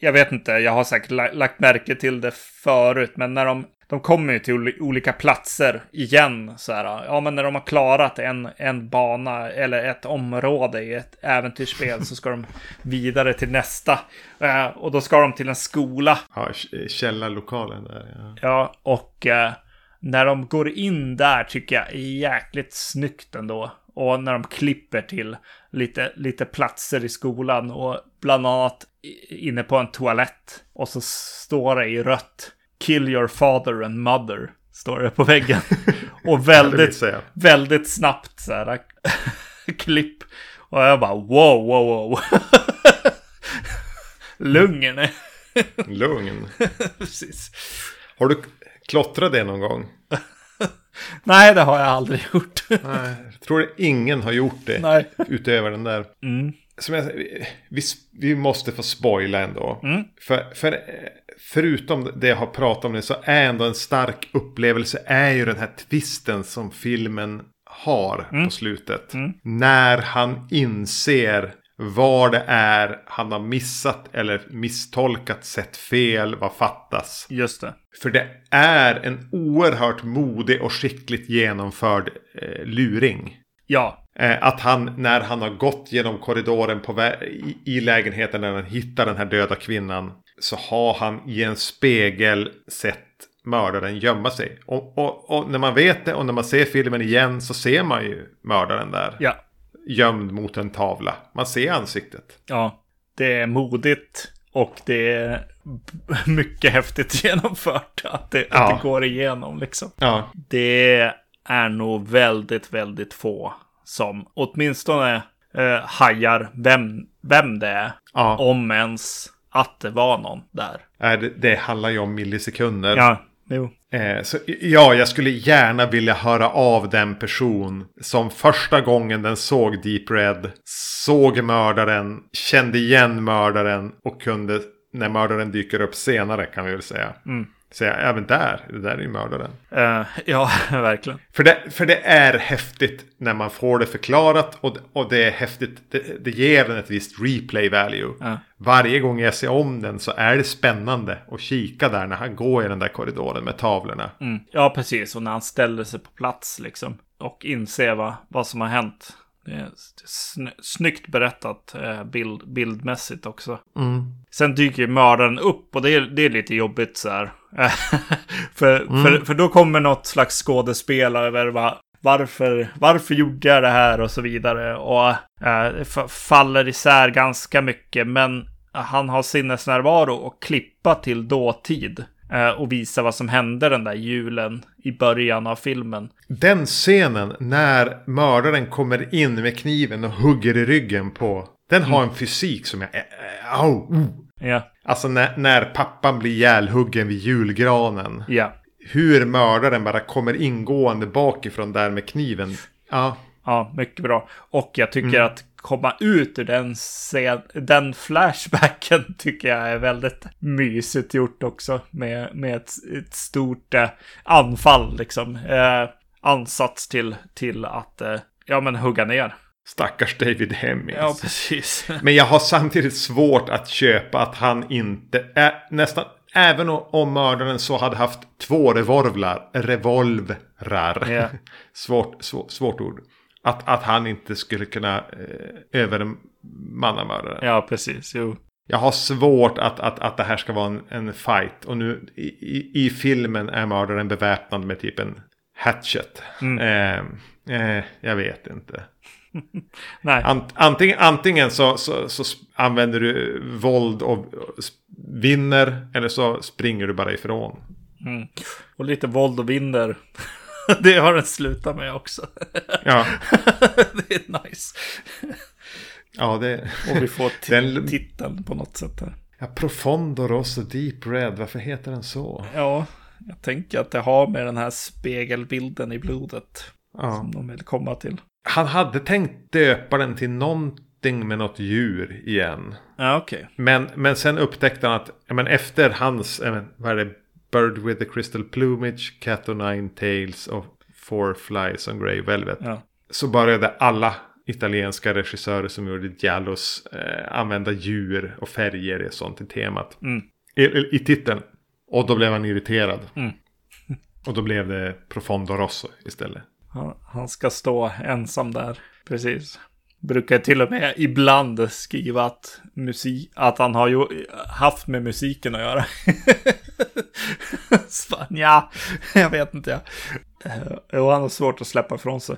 jag vet inte, jag har säkert lagt märke till det förut, men när de, de kommer ju till olika platser igen, så här, ja men när de har klarat en, en bana eller ett område i ett äventyrsspel så ska de vidare till nästa. Uh, och då ska de till en skola. Ja, källarlokalen där. Ja, ja och uh, när de går in där tycker jag är jäkligt snyggt ändå. Och när de klipper till lite, lite platser i skolan och bland annat inne på en toalett. Och så står det i rött Kill your father and mother. Står det på väggen. Och väldigt, väldigt snabbt så här klipp. Och jag bara wow, wow, wow. Lugn. Lugn. Precis. Har du klottrat det någon gång? Nej, det har jag aldrig gjort. Nej, jag tror ingen har gjort det. Nej. Utöver den där. Mm. Som jag, vi, vi måste få spoila ändå. Mm. För, för förutom det jag har pratat om det så är ändå en stark upplevelse är ju den här twisten som filmen har Mm. på slutet. Mm. När han inser vad det är han har missat eller misstolkat, sett fel, vad fattas. Just det. För det är en oerhört modig och skickligt genomförd eh, luring. Ja. Eh, att han, när han har gått genom korridoren på i, i lägenheten när han hittar den här döda kvinnan. Så har han i en spegel sett mördaren gömma sig. Och, och, och när man vet det och när man ser filmen igen så ser man ju mördaren där. Ja. Gömd mot en tavla. Man ser ansiktet. Ja. Det är modigt. Och det är mycket häftigt genomfört. Att det, Ja. att det går igenom liksom. Ja. Det är nog väldigt, väldigt få som åtminstone eh, hajar vem, vem det är. Ja. Om ens att det var någon där. Det, det handlar ju om millisekunder. Ja, jo. Eh, så, ja, jag skulle gärna vilja höra av den person som första gången den såg Deep Red såg mördaren, kände igen mördaren och kunde när mördaren dyker upp senare kan vi väl säga. Mm. Säga även där, det där är ju mördaren. Eh, ja, verkligen. För det, för det är häftigt när man får det förklarat och, och det är häftigt. Det, det ger den ett visst replay value. Ja. Varje gång jag ser om den så är det spännande att kika där när han går i den där korridoren med tavlorna. Mm. Ja, precis. Och när han ställer sig på plats liksom. Och inser vad, vad som har hänt. Sny snyggt berättat eh, bild, bildmässigt också. Sen dyker ju mördaren upp och det är, det är lite jobbigt så här. För, för, för då kommer något slags skådespelare över bara, varför, varför gjorde jag det här och så vidare. Och eh, fa- faller isär ganska mycket. Men han har sinnesnärvaro och klippa till dåtid. Eh, och visa vad som hände den där julen i början av filmen. Den scenen när mördaren kommer in med kniven och hugger i ryggen på. Den har en fysik som jag... Äh, au. Ja, Alltså när, när pappan blir ihjälhuggen vid julgranen. ja. Hur mördaren bara kommer ingående bakifrån där med kniven. Ja, Ja, mycket bra. Och jag tycker att komma ut ur den, scen, den flashbacken tycker jag är väldigt mysigt gjort också. Med, med ett, ett stort eh, anfall liksom. Eh, ansats till, till att, eh, ja men hugga ner. Stackars David Hemmings. Ja, precis. Men jag har samtidigt svårt att köpa att han inte är nästan Även om- mördaren så hade haft två revolvrar, revolvrar, Ja. svårt, svårt, svårt ord. Att, att han inte skulle kunna eh, övermanna mördaren. ja, precis. Jo. Jag har svårt att, att, att det här ska vara en, en fight. Och nu i, i, i filmen är mördaren beväpnad med typ en hatchet. Eh, eh, jag vet inte. Nej, Ant, antingen, antingen så, så, så använder du våld och, och vinner. Eller så springer du bara ifrån. och lite våld och vinner. det har den slutat med också. Ja, det är nice. ja det... Och vi får Den- titeln på något sätt här. Ja, Profondo Rosso Deep Red. Varför heter den så? Ja, jag tänker att det har med den här spegelbilden i blodet Ja. som de vill komma till. Han hade tänkt döpa den till någonting med något djur igen. Ja, okej. Men, men sen upptäckte han att men efter hans, men, vad är det? Bird with the crystal plumage, Cat o' nine tails och Four flies on grey velvet. Ja. Så började alla italienska regissörer som gjorde Giallos eh, använda djur och färger och sånt i temat. Mm. I, i, I titeln. Och då blev han irriterad. Mm. Och då blev det Profondo Rosso istället. Han, ska stå ensam där. Precis. Brukar till och med ibland skriva att, musik, att han har ju haft med musiken att göra. Så ja, jag vet inte. Ja. Eh, och Jo, han har svårt att släppa ifrån sig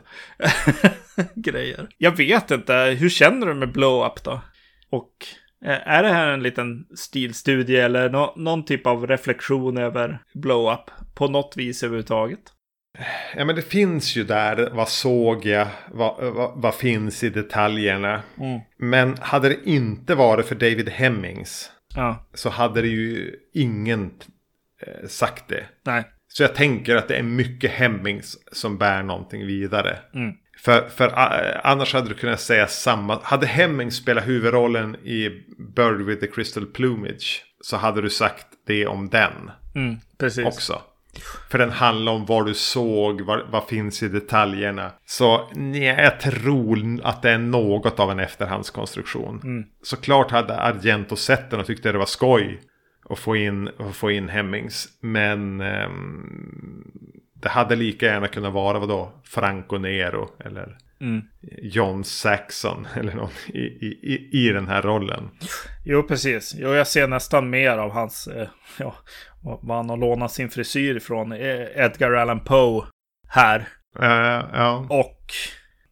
grejer. Jag vet inte, hur känner du med Blow Up då? Och eh, är det här en liten stilstudie eller no någon typ av reflektion över Blow Up på något vis överhuvudtaget? Ja men det finns ju där, vad såg jag, vad, vad, vad finns i detaljerna. Mm. Men hade det inte varit för David Hemmings Ja, så hade det ju ingen eh, sagt det. nej. Så jag tänker att det är mycket Hemmings som bär någonting vidare. Mm. För, för eh, annars hade du kunnat säga samma. Hade Hemmings spelat huvudrollen i Bird with the Crystal Plumage så hade du sagt det om den Mm, precis. också. För den handlar om vad du såg, vad, vad finns i detaljerna. Så nej, jag tror att det är något av en efterhandskonstruktion. Mm. Såklart hade Argento sett den och tyckte det var skoj att få in, att få in Hemmings. Men ehm, det hade lika gärna kunnat vara vadå? Franco Nero eller Mm. John Saxon eller någon i, i, i, i den här rollen. Jo, precis. Jo, jag ser nästan mer av hans, eh, ja, vad han har lånat sin frisyr ifrån, eh, Edgar Allan Poe här. Ja, ja. Och,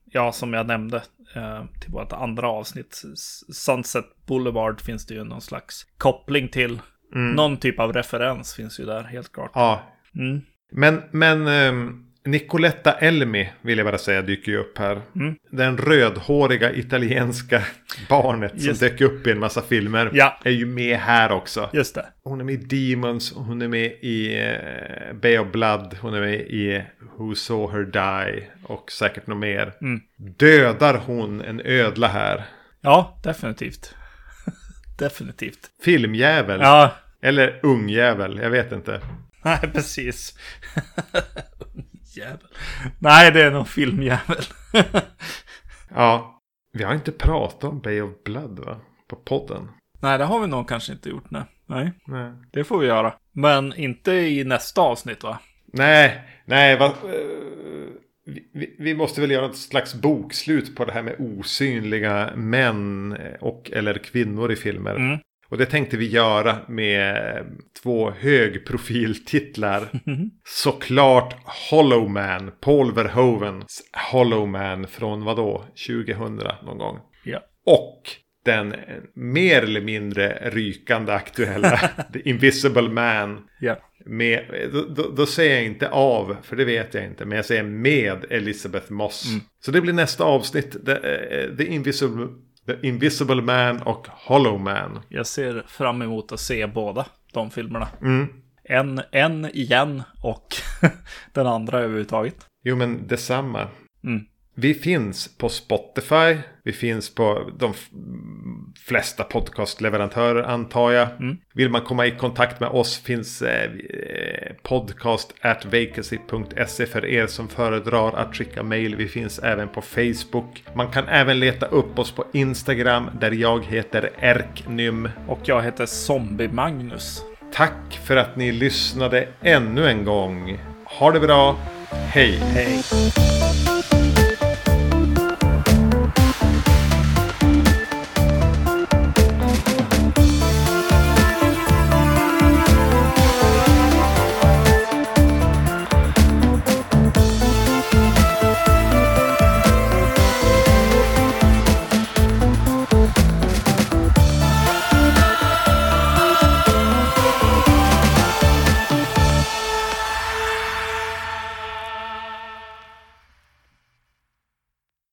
ja, som jag nämnde eh, till vårt andra avsnitt, Sunset Boulevard finns det ju någon slags koppling till. Någon typ av referens finns ju där, helt klart. ja. Mm. Men, men ehm, Nicoletta Elmi vill jag bara säga dyker ju upp här. Mm. Den rödhåriga italienska barnet Just- som dök upp i en massa filmer. Ja. Är ju med här också. Just det. Hon är med i Demons, hon är med i uh, Bay of Blood, hon är med i Who Saw Her Die och säkert något mer. Mm. Dödar hon en ödla här? Ja, definitivt. definitivt. Filmjävel? Ja, Eller ungjävel? Jag vet inte. nej, precis. Jävel. Nej, det är nog filmjävel. Ja. Vi har inte pratat om Bay of Blood va? På podden. nej, det har vi nog kanske inte gjort. Nej. nej, Nej. det får vi göra. Men inte i nästa avsnitt va? Nej, nej, vad, eh, vi- vi, vi måste väl göra ett slags bokslut på det här med osynliga män och eller kvinnor i filmer. Mm. Och det tänkte vi göra med två högprofiltitlar. Såklart Hollow Man, Paul Verhovens Hollow Man från vadå? 2000 någon gång. Ja. Och den mer eller mindre rykande aktuella The Invisible Man. Ja. Med, då, då, då säger jag inte av, för det vet jag inte. Men jag säger med Elizabeth Moss. Mm. Så det blir nästa avsnitt. The, eh, The, Invisible, The Invisible Man och Hollow Man. Jag ser fram emot att se båda de filmerna. Mm. En, en igen och den andra överhuvudtaget. Jo men detsamma. Mm. Vi finns på Spotify. Vi finns på de flesta podcastleverantörer antar jag. Vill man komma i kontakt med oss finns eh, podcast at vacancy.se för er som föredrar att skicka mail. Vi finns även på Facebook. Man kan även leta upp oss på Instagram där jag heter Erknym. Och jag heter Zombie Magnus. Tack för att ni lyssnade ännu en gång. Ha det bra. Hej! Hej!